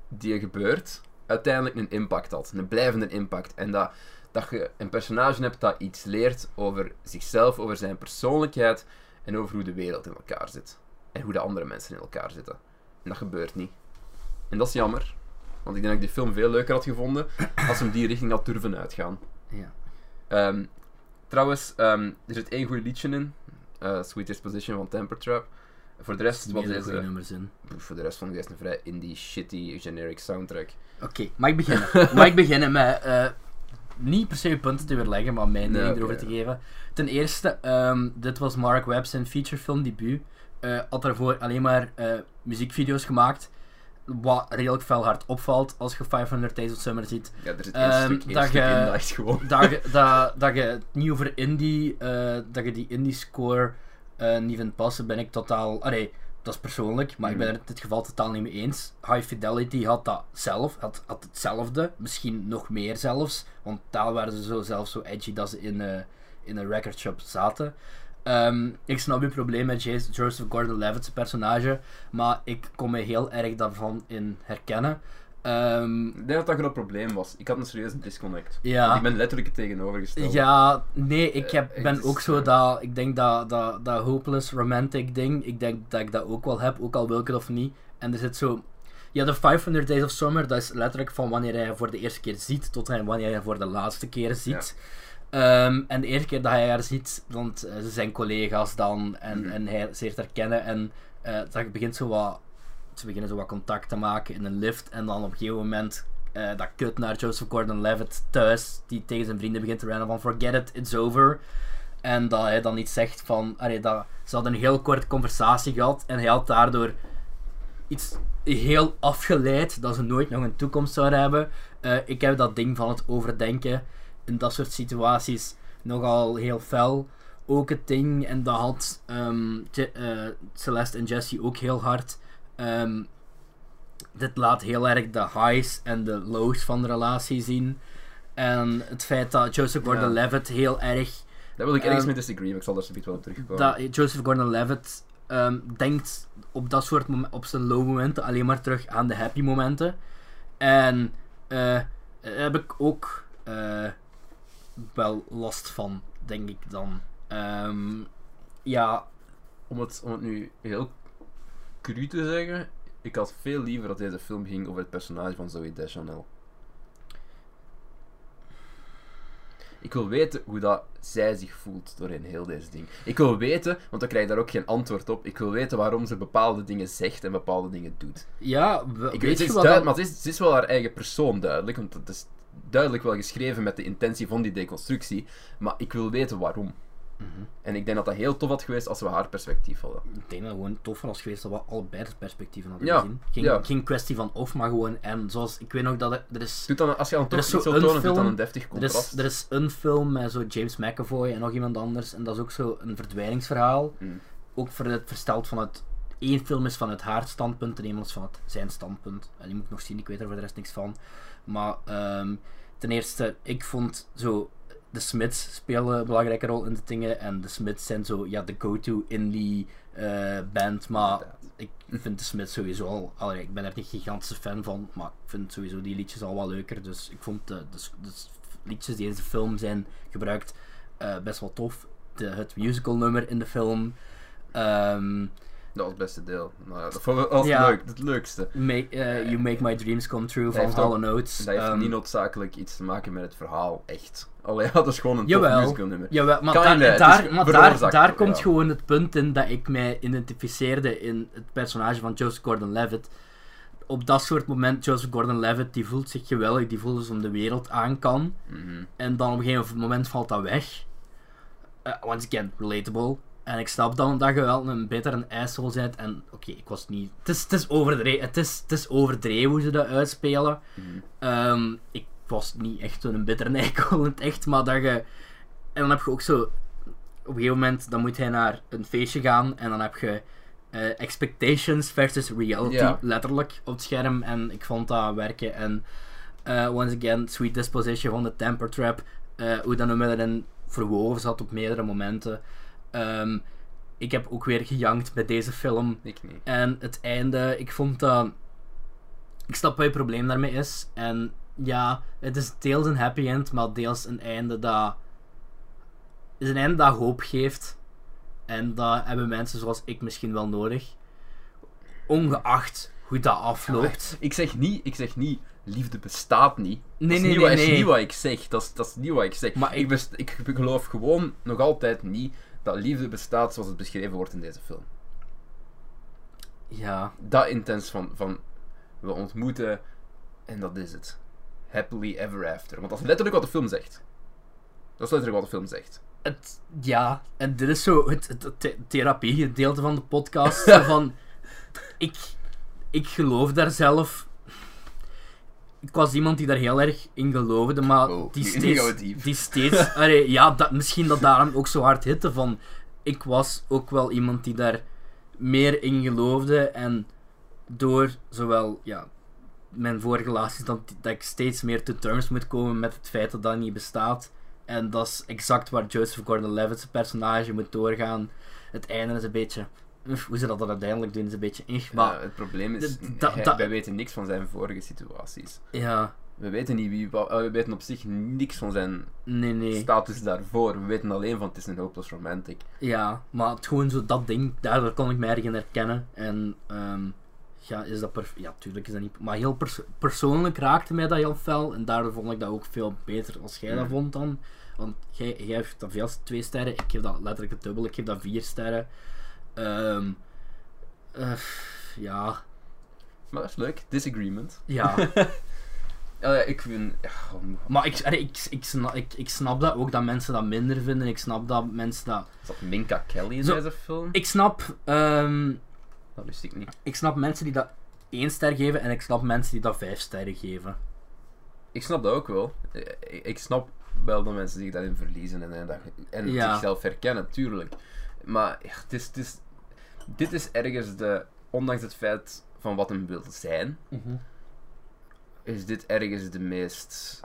die er gebeurt, uiteindelijk een impact had. Een blijvende impact. En dat, dat je een personage hebt dat iets leert over zichzelf, over zijn persoonlijkheid en over hoe de wereld in elkaar zit. En hoe de andere mensen in elkaar zitten. En dat gebeurt niet. En dat is jammer. Want ik denk dat ik die film veel leuker had gevonden als hem die richting had durven uitgaan. Ja. Ehm, trouwens, ehm, er zit één goed liedje in. eh Sweetest Position van Temper Trap. Voor de rest, Hele deze, nummers in. voor de rest vond ik deze een vrij indie, shitty, generic soundtrack. Oké, mag ik beginnen? mag ik beginnen met eh, niet per se punten te weerleggen, maar mijn mening erover te geven. Ten eerste, ehm, dit was Mark Webb zijn featurefilm debuut. Eh had daarvoor alleen maar eh, muziekvideo's gemaakt. Wat redelijk fel hard opvalt als je 500 Days of Summer ziet. Ja, er zit één Ehm, stuk, dat je- in dat echt gewoon... dat, je, dat, dat je het niet over indie, dat je die indie score niet vindt passen, ben ik totaal. Allee, dat is persoonlijk, maar ik ben Mhm. er in dit geval totaal niet mee eens. High Fidelity had dat zelf, had, had hetzelfde, misschien nog meer zelfs, want daar waren ze zo, zelfs zo edgy dat ze in, eh, in een record shop zaten. Ehm, ik snap je probleem met Joseph Gordon-Levitt's personage, maar ik kon me heel erg daarvan in herkennen. Ehm, Ik denk dat dat een groot probleem was. Ik had een serieuze disconnect. ja. Ik ben letterlijk het tegenovergestelde. Ja, nee, ik heb, Eh, ben het is, ook zo eh, dat, ik denk dat, dat, dat hopeless romantic ding, ik denk dat ik dat ook wel heb, ook al wil ik het of niet. En er zit zo, ja, de 500 Days of Summer, dat is letterlijk van wanneer hij voor de eerste keer ziet, tot hij wanneer hij voor de laatste keer ziet. Ehm, en de eerste keer dat hij haar ziet, want eh, ze zijn collega's dan, en, Mhm. en hij ze leert herkennen, en dat begint zo wat, ze beginnen zo wat contact te maken in een lift, en dan op een gegeven moment eh, dat kut naar Joseph Gordon-Levitt thuis, die tegen zijn vrienden begint te rennen van forget it, it's over. En dat hij dan iets zegt van, allee, dat, ze hadden een heel korte conversatie gehad en hij had daardoor iets heel afgeleid dat ze nooit nog een toekomst zouden hebben. Eh, ik heb dat ding van het overdenken in dat soort situaties nogal heel fel. Ook het ding, en dat had ehm, eh, Celeste en Jesse ook heel hard. Ehm, dit laat heel erg de highs en de lows van de relatie zien. En het feit dat Joseph Ja. Gordon-Levitt heel erg Daar wil ik ergens Ehm, mee disagree, ik zal daar zoiets wel op terugkomen. dat Joseph Gordon-Levitt ehm, denkt op dat soort op zijn low momenten alleen maar terug aan de happy momenten. En eh heb ik ook eh, wel last van, denk ik dan. Ja, Om het, om het nu heel cru te zeggen, ik had veel liever dat deze film ging over het personage van Zoe Deschanel. Ik wil weten hoe dat zij zich voelt doorheen heel deze ding. Ik wil weten, want dan krijg je daar ook geen antwoord op. Ik wil weten waarom ze bepaalde dingen zegt en bepaalde dingen doet. ja we- Ik weet weet, het duidelijk, dan- maar het is, het is wel haar eigen persoon duidelijk, want het is duidelijk wel geschreven met de intentie van die deconstructie. Maar ik wil weten waarom. Mhm. En ik denk dat dat heel tof had geweest als we haar perspectief hadden. Ik denk dat het gewoon tof was geweest dat we allebei de perspectieven hadden Ja, gezien. Geen, ja. geen kwestie van of, maar gewoon. En zoals ik weet nog dat er, er is. Doe dan, als je dan Er toch iets wil tonen, doe dan film- een deftig Er contrast. is, er is een film met zo James McAvoy en nog iemand anders. En dat is ook zo een verdwijningsverhaal. Mm. Ook voor het versteld vanuit. één film is vanuit haar standpunt en één is vanuit zijn standpunt. En die moet ik nog zien, ik weet er voor de rest niks van. Maar ehm, ten eerste, ik vond zo. De Smiths spelen een belangrijke rol in de dingen. En de Smiths zijn zo, ja, de go-to indie eh, band. Maar ik vind de Smiths sowieso al. allee, ik ben er niet gigantische fan van. Maar ik vind sowieso die liedjes al wel leuker. Dus ik vond de, de, de liedjes die in de film zijn gebruikt eh, best wel tof. De, het musical nummer in de film. Ehm, Dat was het beste deel. Ja, dat vond ik- Ja. leuk, het leukste. Make, eh, you Make My Dreams Come True Dat van ook- Notes. Dat heeft Ehm, niet noodzakelijk iets te maken met het verhaal, echt. Allee, dat is gewoon een Jawel. musical nummer. Jawel, maar, Kinda, daar, maar daar, daar komt ja. gewoon het punt in dat ik mij identificeerde in het personage van Joseph Gordon-Levitt. Op dat soort moment, Joseph Gordon-Levitt, die voelt zich geweldig, die voelt alsof hem de wereld aan kan. Mhm. En dan op een gegeven moment valt dat weg. Eh, once again, relatable. En ik snap dan dat je wel een beter een asshole bent. En oké, ik was niet... Het is, het, is overdreven, het, is, het is overdreven hoe ze dat uitspelen. Mhm. Ehm, ik was niet echt zo'n bitter eikel in het echt, maar dat je... En dan heb je ook zo... Op een gegeven moment, dan moet hij naar een feestje gaan en dan heb je eh, expectations versus reality, letterlijk, op het scherm. En ik vond dat werken. En eh, once again, Sweet Disposition van de Temper Trap, eh, hoe dat nummer erin verwoven zat op meerdere momenten. Ehm, ik heb ook weer gejankt bij deze film. Ik niet. En het einde, ik vond dat. Ik snap wat je probleem daarmee is. En ja, het is deels een happy end, maar deels een einde dat. is een einde dat hoop geeft. En dat hebben mensen zoals ik misschien wel nodig. Ongeacht hoe dat afloopt. Ik zeg niet, ik zeg niet, liefde bestaat niet. Nee, dat is nee, niet nee, wat, is niet wat ik zeg. Dat is, dat is niet wat ik zeg. Maar ik, ik- best- ik geloof gewoon nog altijd niet dat liefde bestaat zoals het beschreven wordt in deze film. Ja, Dat intens van, van we ontmoeten en dat is het. Happily ever after. Want dat is letterlijk wat de film zegt. Dat is letterlijk wat de film zegt. het, ja, en dit is zo het, het, het therapiegedeelte van de podcast. van, ik, ik geloof daar zelf. Ik was iemand die daar heel erg in geloofde, maar Wow, die steeds, die steeds allee, ja, dat, misschien dat daarom ook zo hard hitte van. Ik was ook wel iemand die daar meer in geloofde en door zowel ja, mijn vorige relaties dat, dat ik steeds meer to terms moet komen met het feit dat dat niet bestaat. En dat is exact waar Joseph Gordon-Levitt's personage moet doorgaan. Het einde is een beetje... uf, hoe ze dat dan uiteindelijk doen is een beetje... uf, maar Ja, het probleem is, d- da- hij- da- wij weten niks van zijn vorige situaties. ja, We weten niet wie, wa- we weten op zich niks van zijn nee, nee. status daarvoor. We weten alleen van het is een hopeless romantic. Ja, maar het gewoon zo dat ding, daardoor kon ik mij erg in herkennen. En ehm, ja, is dat Ja, tuurlijk is dat niet... Maar heel pers- persoonlijk raakte mij dat heel fel. En daardoor vond ik dat ook veel beter als jij dat Mm. vond dan. Want jij, jij geeft dat veel twee sterren. Ik geef dat letterlijk het dubbel. Ik geef dat vier sterren. Ehm, eh, ja, Maar dat is leuk. Disagreement. ja. Ja, ik vind... maar ik, ik, ik, snap, ik, ik snap dat ook dat mensen dat minder vinden. Ik snap dat mensen dat... Is dat Minka Kelly in Zo- deze film? Ik snap... ehm, Dat wist ik niet. ik snap mensen die dat één ster geven en ik snap mensen die dat vijf sterren geven. Ik snap dat ook wel. Eh, Ik, ik snap wel dat mensen zich daarin verliezen en, en, dat, en Ja. zichzelf herkennen, tuurlijk. Maar ja, het is, het is, dit is ergens de... Ondanks het feit van wat hem wil zijn, is dit ergens de meest.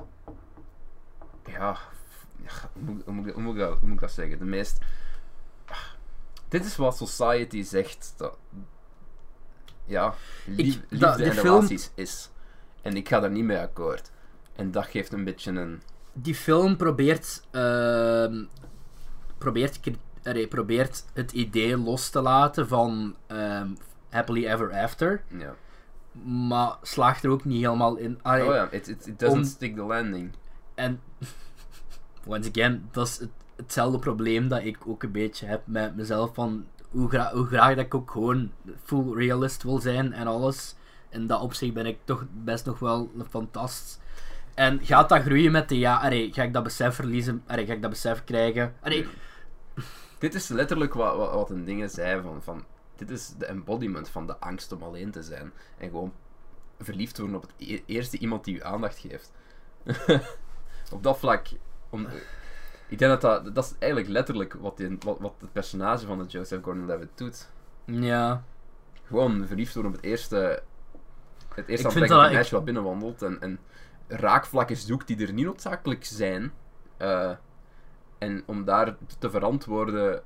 Ja. Hoe moet, hoe, hoe, moet ik dat, hoe moet ik dat zeggen? De meest. Dit is wat society zegt dat. Ja, lief, Ik- liefde en film- relaties is. En ik ga daar niet mee akkoord. En dat geeft een beetje een. Die film probeert, ehm, probeert, probeert het idee los te laten van ehm, Happily Ever After, Ja. maar slaagt er ook niet helemaal in. Allee, Oh ja, it, it, it doesn't om- stick the landing. En, once again, dat is het, hetzelfde probleem dat ik ook een beetje heb met mezelf. Van hoe, gra- hoe graag dat ik ook gewoon full realist wil zijn en alles. In dat opzicht ben ik toch best nog wel een fantast. En gaat dat groeien met de ja, allee, ga ik dat besef verliezen? Allee, ga ik dat besef krijgen? Allee, Dit is letterlijk wat, wat, wat een dingen zei van, van. Dit is de embodiment van de angst om alleen te zijn. En gewoon verliefd worden op het e- eerste iemand die u aandacht geeft. op dat vlak. Om, ik denk dat, dat dat is eigenlijk letterlijk wat, die, wat, wat het personage van de Joseph Gordon-Levitt doet. ja. Gewoon verliefd worden op het eerste. Het eerste dat- ik- meisje wat binnenwandelt. En, en raakvlakken zoekt die er niet noodzakelijk zijn. Eh, en om daar te verantwoorden.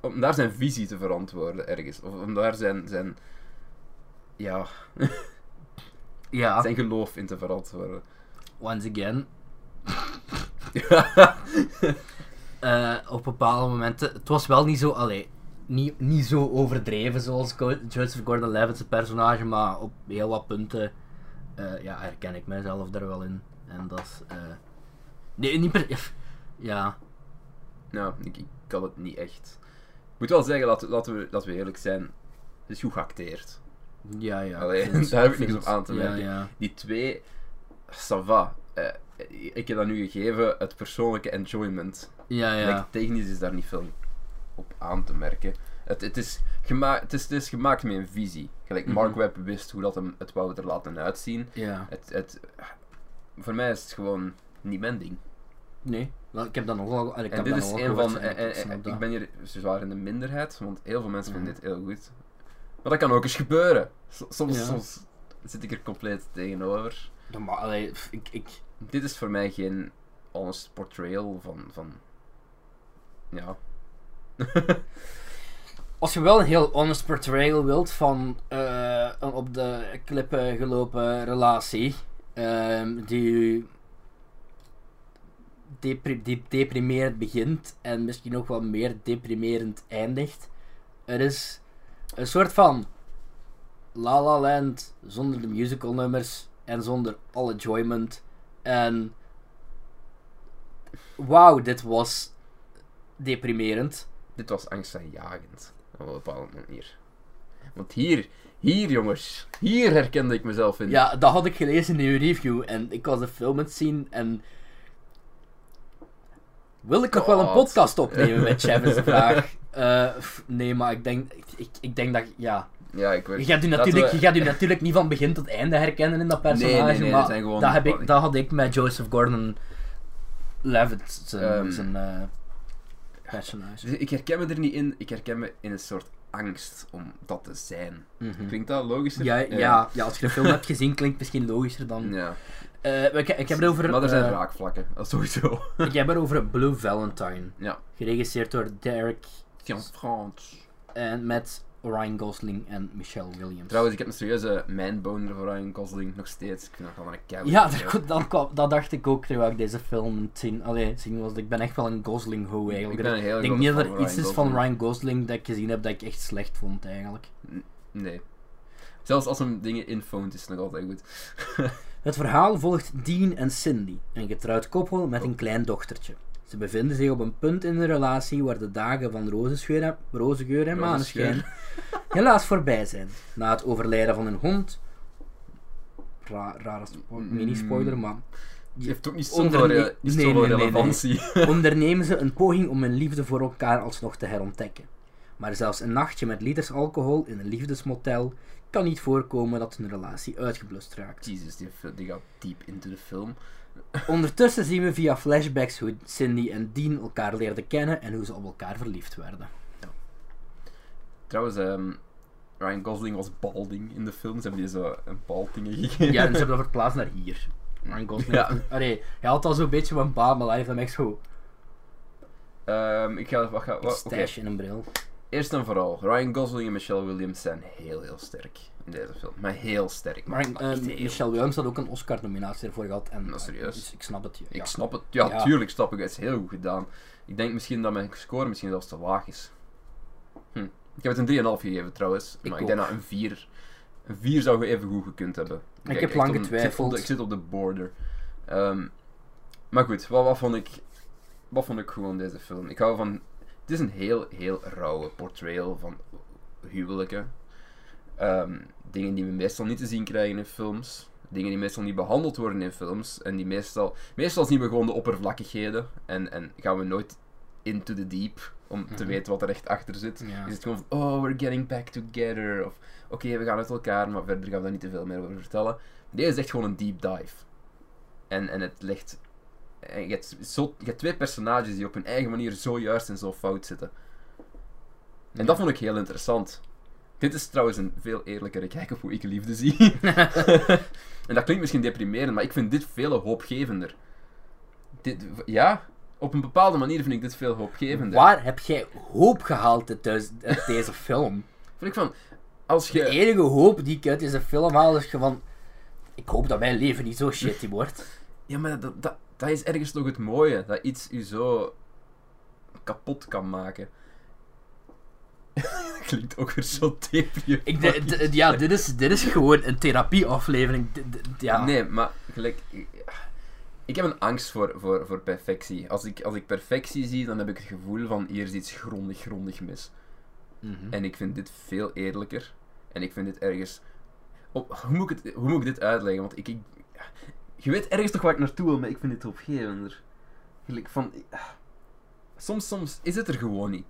Om daar zijn visie te verantwoorden ergens. Of om daar zijn. zijn ja, Ja, zijn geloof in te verantwoorden. once again. Eh, op bepaalde momenten. Het was wel niet zo. Allee, niet, niet zo overdreven zoals Joseph Gordon-Levitt's personage, maar op heel wat punten eh, ja, herken ik mijzelf er wel in. En dat is... eh, nee, niet per... Ja, Nou, ik, ik kan het niet echt. Ik moet wel zeggen, laten, laten, we, laten we eerlijk zijn. Het is goed geacteerd. ja, ja. Allee, vind- daar heb ik niks op aan te ja, merken. Ja, Die twee, ça va. Eh, ik heb dat nu gegeven, het persoonlijke enjoyment. ja. ja. Like, technisch is daar niet veel op aan te merken. Het, het, is, gema het, is, het is gemaakt met een visie. Gelijk Mark Mhm. Webb wist hoe dat hem het wou er laten uitzien. ja. Het, het, voor mij is het gewoon niet mijn ding. Nee, ik heb dat nogal... Ik En heb dit is een van. en en- en- ik ben hier zwaar in de minderheid, want heel veel mensen vinden Mhm. dit heel goed. Maar dat kan ook eens gebeuren. S- Soms, Ja. soms zit ik er compleet tegenover. Ja, maar, allee, ik, ik, Dit is voor mij geen honest portrayal van. van ja. Als je wel een heel honest portrayal wilt van eh, een op de klippen gelopen relatie, ehm, die depri deprimerend begint en misschien nog wel meer deprimerend eindigt. Er is een soort van La La Land zonder de musical nummers en zonder alle enjoyment. En wauw, dit was deprimerend. Dit was angstaanjagend. Op een bepaalde manier. Want hier, hier jongens, hier herkende ik mezelf in. Ja, dat had ik gelezen in uw review en ik was de film het zien en... Wil ik nog wel een podcast opnemen met Chef is de vraag. Eh, nee, maar ik denk, ik, ik, ik denk dat, ja... Ja, ik weet Je gaat, u natuurlijk, we- je gaat u natuurlijk niet van begin tot einde herkennen in dat personage, Nee, nee, nee, maar dat zijn gewoon- dat, heb ik, dat had ik met Joseph Gordon-Levitt, zijn, Ehm. zijn eh, personage. Dus ik herken me er niet in, ik herken me in een soort angst om dat te zijn. Mhm. Klinkt dat logischer? Ja, ja, ja, als je de film hebt gezien, klinkt het misschien logischer dan... Ja. Eh, ik, ik heb het over... Maar er zijn eh, raakvlakken, sowieso. Ik heb het over Blue Valentine. Ja. Geregisseerd door Derek Frans. en met Ryan Gosling en Michelle Williams. Trouwens, ik heb een serieuze manboner voor Ryan Gosling, nog steeds. Ik vind dat gewoon een ja, dat, dat, kwam- dat dacht ik ook terwijl ik deze film zien, allee, zien was. Ik ben echt wel een Gosling-ho Ik eigenlijk. ben een heel ik denk niet dat er iets is van Gosling. Ryan Gosling dat ik gezien heb dat ik echt slecht vond eigenlijk. Nee. Zelfs als hem dingen infoont, is het nog altijd goed. Het verhaal volgt Dean en Cindy, een getrouwd koppel met een klein dochtertje. Ze bevinden zich op een punt in de relatie waar de dagen van rozengeur en, rozengeur en maneschijn helaas voorbij zijn. Na het overlijden van hun hond. Ra rare Mm. mini-spoiler, maar. Het heeft ook niet zoveel, re- niet nee, nee, nee. ondernemen ze een poging om hun liefde voor elkaar alsnog te herontdekken. Maar zelfs een nachtje met liters alcohol in een liefdesmotel kan niet voorkomen dat hun relatie uitgeblust raakt. Jezus, die, die gaat diep into de film. Ondertussen zien we via flashbacks hoe Cindy en Dean elkaar leerden kennen en hoe ze op elkaar verliefd werden. Trouwens, ehm, Ryan Gosling was balding in de film. Ze hebben die zo een baldingen gegeven. Ja, en ze hebben dat verplaatst naar hier. Ryan Gosling. Ja. Allee, hij had al zo'n beetje van baal, maar hij heeft hem echt zo Ehm, ik ga... Wat, ga een wat, oké. stash in een bril. Eerst en vooral, Ryan Gosling en Michelle Williams zijn heel, heel sterk in deze film. Maar heel sterk. Maar eh, heel. Michelle Williams had ook een Oscar-nominatie ervoor gehad. En, Nou, serieus? Dus ik snap het. Ik ja. snap het. Ja, Ja. tuurlijk snap ik het. Het is heel goed gedaan. Ik denk misschien dat mijn score misschien zelfs te laag is. Hm. Ik heb het een 3,5 gegeven trouwens. Ik maar ik denk dat een 4... Een 4 zou je even goed gekund hebben. Kijk, heb lang ik getwijfeld. Ik zit op de border. Ehm, maar goed, wat, wat, vond ik, wat vond ik gewoon deze film? Ik hou van... Het is een heel, heel rauwe portrayal van huwelijken. Ehm, dingen die we meestal niet te zien krijgen in films. Dingen die meestal niet behandeld worden in films. En die meestal... Meestal zien we gewoon de oppervlakkigheden. En, en gaan we nooit into the deep. Om te Mhm. weten wat er echt achter zit. Ja. Is het gewoon van, oh, we're getting back together. Of, oké, we gaan uit elkaar, maar verder gaan we daar niet te veel meer over vertellen. Deze is echt gewoon een deep dive. En, en het ligt... En je, hebt zo, je hebt twee personages die op hun eigen manier zo juist en zo fout zitten. En dat vond ik heel interessant. Dit is trouwens een veel eerlijkere kijk op hoe ik liefde zie. en dat klinkt misschien deprimerend, maar ik vind dit veel hoopgevender. Dit, ja, op een bepaalde manier vind ik dit veel hoopgevender. Waar heb jij hoop gehaald uit, deze film? Vind ik van, als De je... enige hoop die ik uit deze film haal is gewoon... Ik hoop dat mijn leven niet zo shitty wordt. Ja, maar dat, dat, dat is ergens toch het mooie. Dat iets u zo kapot kan maken. Klinkt ook weer zo depri. Ik, de- de- ja, dit is, dit is gewoon een therapieaflevering. Ja. Nee, maar gelijk... Ik heb een angst voor, voor, voor perfectie. Als ik, als ik perfectie zie, dan heb ik het gevoel van hier is iets grondig, grondig mis. Mhm. En ik vind dit veel eerlijker. En ik vind dit ergens... Hoe, moet ik het, hoe moet ik dit uitleggen? Want ik, ik... Je weet ergens toch waar ik naartoe wil, maar ik vind dit opgevender. Gelijk van... Soms, soms is het er gewoon niet.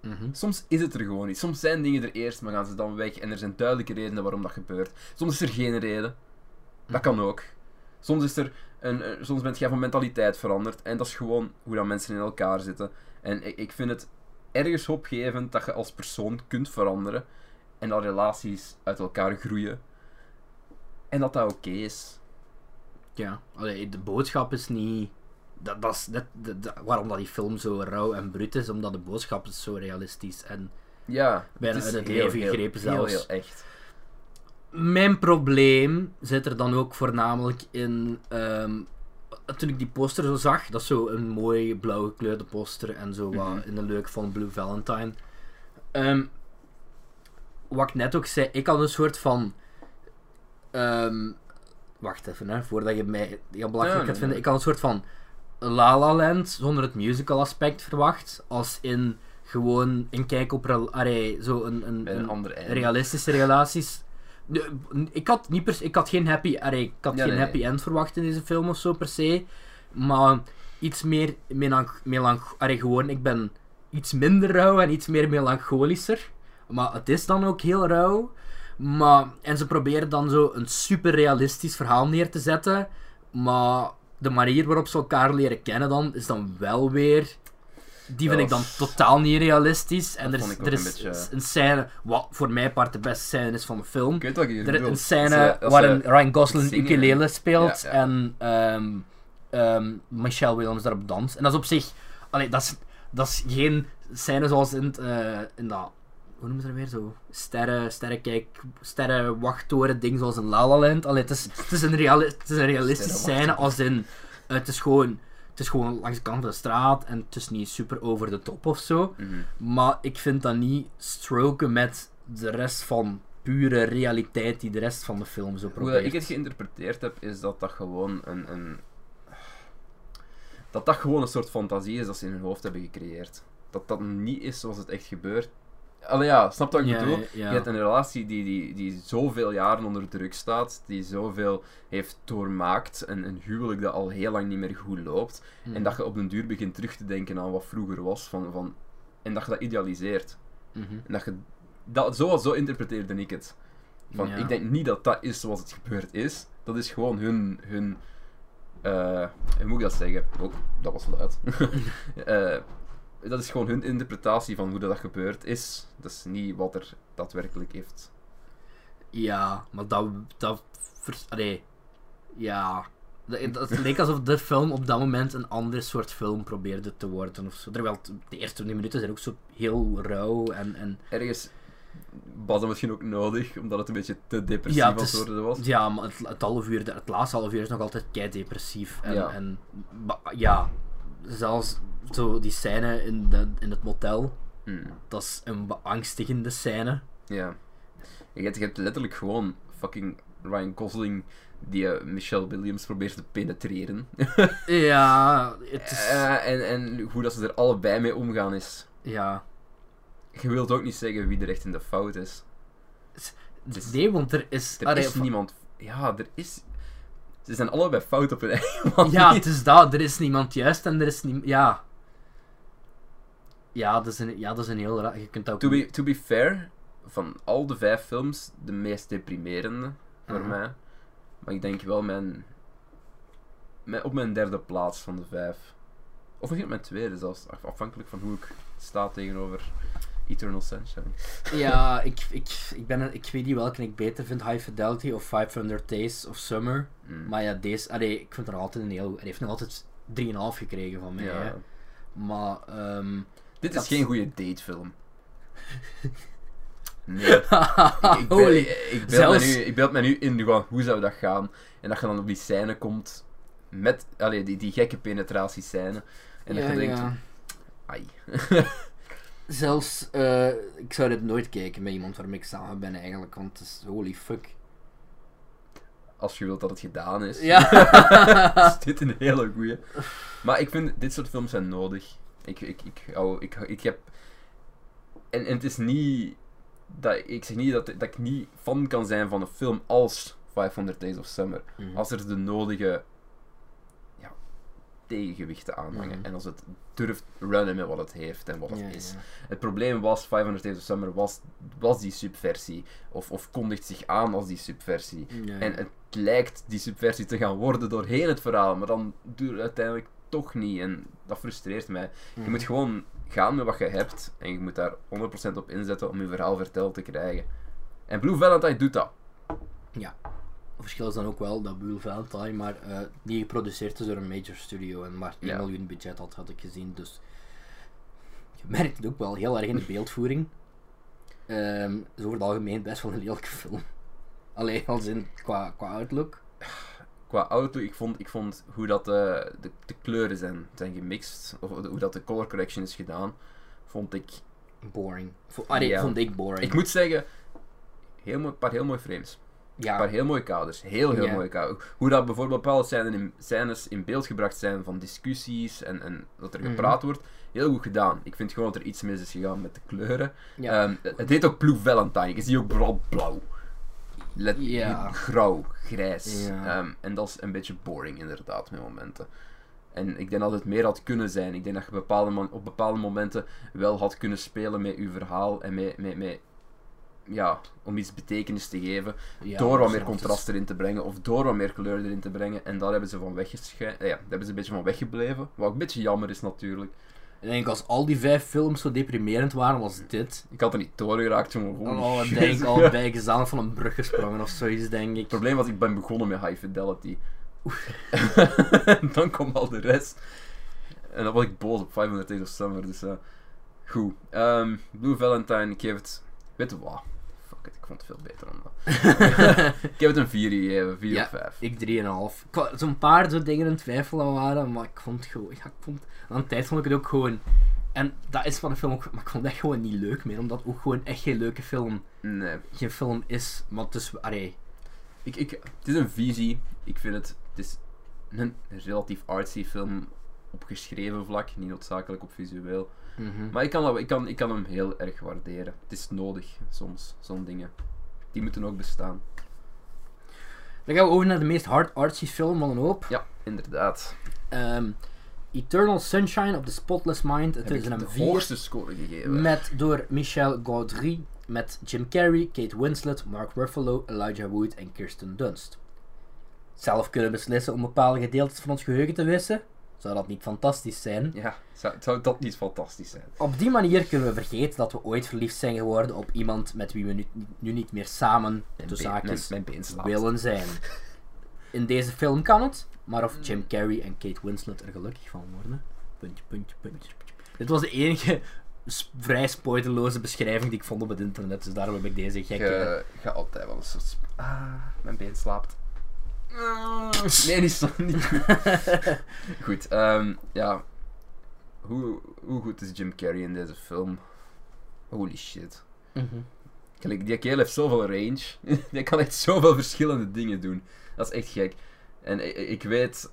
Mhm. Soms is het er gewoon niet. Soms zijn dingen er eerst, maar gaan ze dan weg. En er zijn duidelijke redenen waarom dat gebeurt. Soms is er geen reden. Dat kan ook. Soms is er een, een- soms bent jij van mentaliteit veranderd. En dat is gewoon hoe dat mensen in elkaar zitten. En ik, ik vind het ergens hoopgevend dat je als persoon kunt veranderen. En dat relaties uit elkaar groeien. En dat dat oké is. Ja, allee, de boodschap is niet. Dat, dat is net waarom dat die film zo rauw en bruut is, omdat de boodschap is zo realistisch. En Ja, Bijna is uit het heel, leven heel, gegrepen heel, zelfs. Heel, echt. mijn probleem zit er dan ook voornamelijk in. ehm, toen ik die poster zo zag, dat is zo een mooi blauw gekleurde poster en zo wat Mhm. in de leuk van Blue Valentine. Ehm, wat ik net ook zei, ik had een soort van. ehm, wacht even, hè, voordat je mij heel belachelijk gaat vinden. Ik had een soort van La La Land zonder het musical aspect verwacht. Als in gewoon een kijk op zo een, een, realistische relaties. Ik, had niet per, ik had geen happy, ik had Ja, geen nee, happy end verwacht in deze film of zo per se. Maar iets meer melanch, melanch, allee, gewoon, ik ben iets minder rauw en iets meer melancholischer. Maar het is dan ook heel rauw. Maar, en ze proberen dan zo een super realistisch verhaal neer te zetten. Maar de manier waarop ze elkaar leren kennen dan, is dan wel weer... Die vind ik dan totaal niet realistisch. En er is, er is een beetje- een scène, wat voor mij part de beste scène is van de film. Ik weet wat je Er is een scène ze- als waar ze- een Ryan Gosling zingen. ukulele speelt Ja, ja. en ehm, ehm, Michelle Williams daarop danst. En dat is op zich... Allee, dat is, dat is geen scène zoals in, het, eh, in dat... Hoe noemen ze dat weer? Zo sterren, sterrenkijk, sterrenwachttoren ding zoals in La La Land. Allee, het is, het is een, reali het is een realistische scène als in... eh, het is gewoon... Het is gewoon langs de kant van de straat en het is niet super over de top of zo. Mhm. Maar ik vind dat niet stroken met de rest van pure realiteit die de rest van de film zo Hoe probeert. dat ik het geïnterpreteerd heb, is dat dat gewoon een, een... Dat dat gewoon een soort fantasie is dat ze in hun hoofd hebben gecreëerd. Dat dat niet is zoals het echt gebeurt. Allee ja, snap je wat ik Ja, bedoel? ja, ja. Je hebt een relatie die, die, die zoveel jaren onder druk staat, die zoveel heeft doormaakt, een, een huwelijk dat al heel lang niet meer goed loopt, Mhm. en dat je op den duur begint terug te denken aan wat vroeger was, van, van, en dat je dat idealiseert. Mhm. En dat je, dat, zo, zo interpreteerde ik het. Van. Ik denk niet dat dat is zoals het gebeurd is. Dat is gewoon hun. hun eh, hoe moet ik dat zeggen? Oh, dat was luid. Eh, dat is gewoon hun interpretatie van hoe dat gebeurd is. Dat is niet wat er daadwerkelijk heeft. Ja, maar dat... dat allee, ja... Dat, dat leek alsof de film op dat moment een ander soort film probeerde te worden of zo. Terwijl het- de eerste 20 minuten zijn ook zo heel rauw en... en Ergens was dat misschien ook nodig, omdat het een beetje te depressief Ja, aan het het is- worden was. ja, maar het, het half uur, het laatste half uur is nog altijd kei depressief. En, Ja. en ja, zelfs zo die scène in, de, in het motel, Hmm, dat is een beangstigende scène. ja. Je hebt, je hebt letterlijk gewoon fucking Ryan Gosling die eh, Michelle Williams probeert te penetreren. Ja, het is... Eh, en, en hoe dat ze er allebei mee omgaan is. ja. Je wilt ook niet zeggen wie er echt in de fout is. is- Nee, want er is... Er allee, is niemand. Ja, er is. Ze zijn allebei fout op hun eigen manier. Ja, het is dat. Er is niemand juist en er is niemand... Ja. Ja, dat is een, ja, dat is een heel raar... Je kunt ook... To be, to be fair, van al de vijf films, de meest deprimerende voor Mhm. mij. Maar ik denk wel mijn, mijn. Op mijn derde plaats van de vijf. Of misschien op mijn tweede zelfs, af- afhankelijk van hoe ik sta tegenover Eternal Sunshine. Ja, ik, ik, ik, ben, een- ik weet niet welke ik beter vind. High Fidelity of 500 Days of Summer. Mm. Maar ja, deze... Allee, ik vind er altijd een heel... Hij heeft nog altijd 3,5 gekregen van mij. ja. Maar... ehm Dit is geen goede datefilm. Nee. ik, beeld, ik, beeld nu, ik beeld me nu in gewoon, hoe zou dat gaan. En dat je dan op die scène komt met allee, die, die gekke penetratiescène. En dat je denkt, ai. Zelfs, eh, ik zou dit nooit kijken met iemand waarmee ik samen ben eigenlijk, want het is holy fuck. Als je wilt dat het gedaan is. Ja. is dit een hele goeie. Maar ik vind, dit soort films zijn nodig. Ik, ik, ik, hou, ik, ik heb... En, en het is niet... Dat, ik zeg niet dat, dat ik niet fan kan zijn van een film als 500 Days of Summer. Mhm. Als er de nodige tegengewichten aanhangen. Mhm. En als het durft runnen met wat het heeft en wat het Ja, is. ja. Het probleem was, 500 Days of Summer was, was die subversie. Of, of kondigt zich aan als die subversie. Ja. En het lijkt die subversie te gaan worden doorheen het verhaal, maar dan duurt het uiteindelijk toch niet. En dat frustreert mij. Je moet gewoon gaan met wat je hebt en je moet daar 100% op inzetten om je verhaal verteld te krijgen. En Blue Valentine doet dat. Ja. Verschil is dan ook wel dat Will Valentine, maar eh, die geproduceerd is door een major studio en maar 1 Ja. miljoen budget had, had ik gezien. Dus je merkt het ook wel heel erg in de beeldvoering. Ehm is over het algemeen best wel een lelijke film. Alleen als in qua, qua outlook. Qua auto, ik vond, ik vond hoe dat de, de, de kleuren zijn, zijn gemixt, of hoe dat de color correction is gedaan, vond ik... Boring. Ah, nee, Ja. vond ik boring. Ik moet zeggen, heel mooi, een paar heel mooie frames. Een ja, paar heel mooie kaders. Heel, heel Ja. mooie kaders. Hoe dat bijvoorbeeld bepaalde scènes in, scènes in beeld gebracht zijn van discussies en, en dat er Mhm. gepraat wordt. Heel goed gedaan. Ik vind gewoon dat er iets mis is gegaan met de kleuren. ja. Ehm, het heet ook Blue Valentine. Je ziet ook vooral blauw. Let, Ja. Grauw, grijs. Ehm, en dat is een beetje boring inderdaad met momenten. En ik denk dat het meer had kunnen zijn. Ik denk dat je bepaalde op bepaalde momenten wel had kunnen spelen met je verhaal en met, met, met ja, om iets betekenis te geven ja, door wat meer contrast erin te brengen of door wat meer kleur erin te brengen. En daar hebben ze van weggescheiden. Ja, daar hebben ze een beetje van weggebleven. Wat ook een beetje jammer is natuurlijk. Ik denk als al die vijf films zo deprimerend waren als dit, Ik had er niet doorgeraakt, jongen. dan Holy hadden we shit. denk ik al bij van een brug gesprongen of zoiets, denk ik. Het probleem was, ik ben begonnen met High Fidelity. dan komt al de rest. En dan was ik boos op 500 Days of Summer. Dus eh, goed. Ehm, Blue Valentine, ik geef het... Weet je wat? Fuck it, ik vond het veel beter dan dat. ik heb het een 4 gegeven, 4 Ja. op 5. Ik 3,5. Ik wa- Zo'n paar zo dingen in twijfel waren, maar ik vond het gewoon. Ja, ik vond, aan de tijd vond ik het ook gewoon. En dat is van de film ook. Maar ik vond het echt gewoon niet leuk meer, omdat het ook gewoon echt geen leuke film. Nee. Geen film is. Maar het is. Allee. Ik, ik, het is een visie. Ik vind het, het is een relatief artsy film op geschreven vlak, niet noodzakelijk op visueel. Mhm. Maar ik kan, dat- ik, kan, ik kan hem heel erg waarderen. Het is nodig soms, zo'n dingen. Die moeten ook bestaan. Dan gaan we over naar de meest hard artsy film van een hoop. Ja, inderdaad. Ehm, Eternal Sunshine of the Spotless Mind. Het is een de 4. hoogste score gegeven. Met door Michel Gaudry, met Jim Carrey, Kate Winslet, Mark Ruffalo, Elijah Wood en Kirsten Dunst. Zelf kunnen beslissen om bepaalde gedeeltes van ons geheugen te wissen? Zou dat niet fantastisch zijn? Ja, zou, zou dat niet fantastisch zijn? Op die manier kunnen we vergeten dat we ooit verliefd zijn geworden op iemand met wie we nu, nu niet meer samen, mijn, mijn been slaapt. willen zijn. In deze film kan het, maar of Jim Carrey en Kate Winslet er gelukkig van worden? Puntje, puntje, puntje. Dit was de enige vrij spoilerloze beschrijving die ik vond op het internet, dus daarom heb ik deze gekke... Je ga altijd wel een soort... Ah, mijn been slaapt. Nee, niet zo. Niet goed. ehm, ja. Hoe, hoe goed is Jim Carrey in deze film? Holy shit. Mhm. Kijk, die kerel heeft zoveel range. die kan echt zoveel verschillende dingen doen. Dat is echt gek. En ik, weet...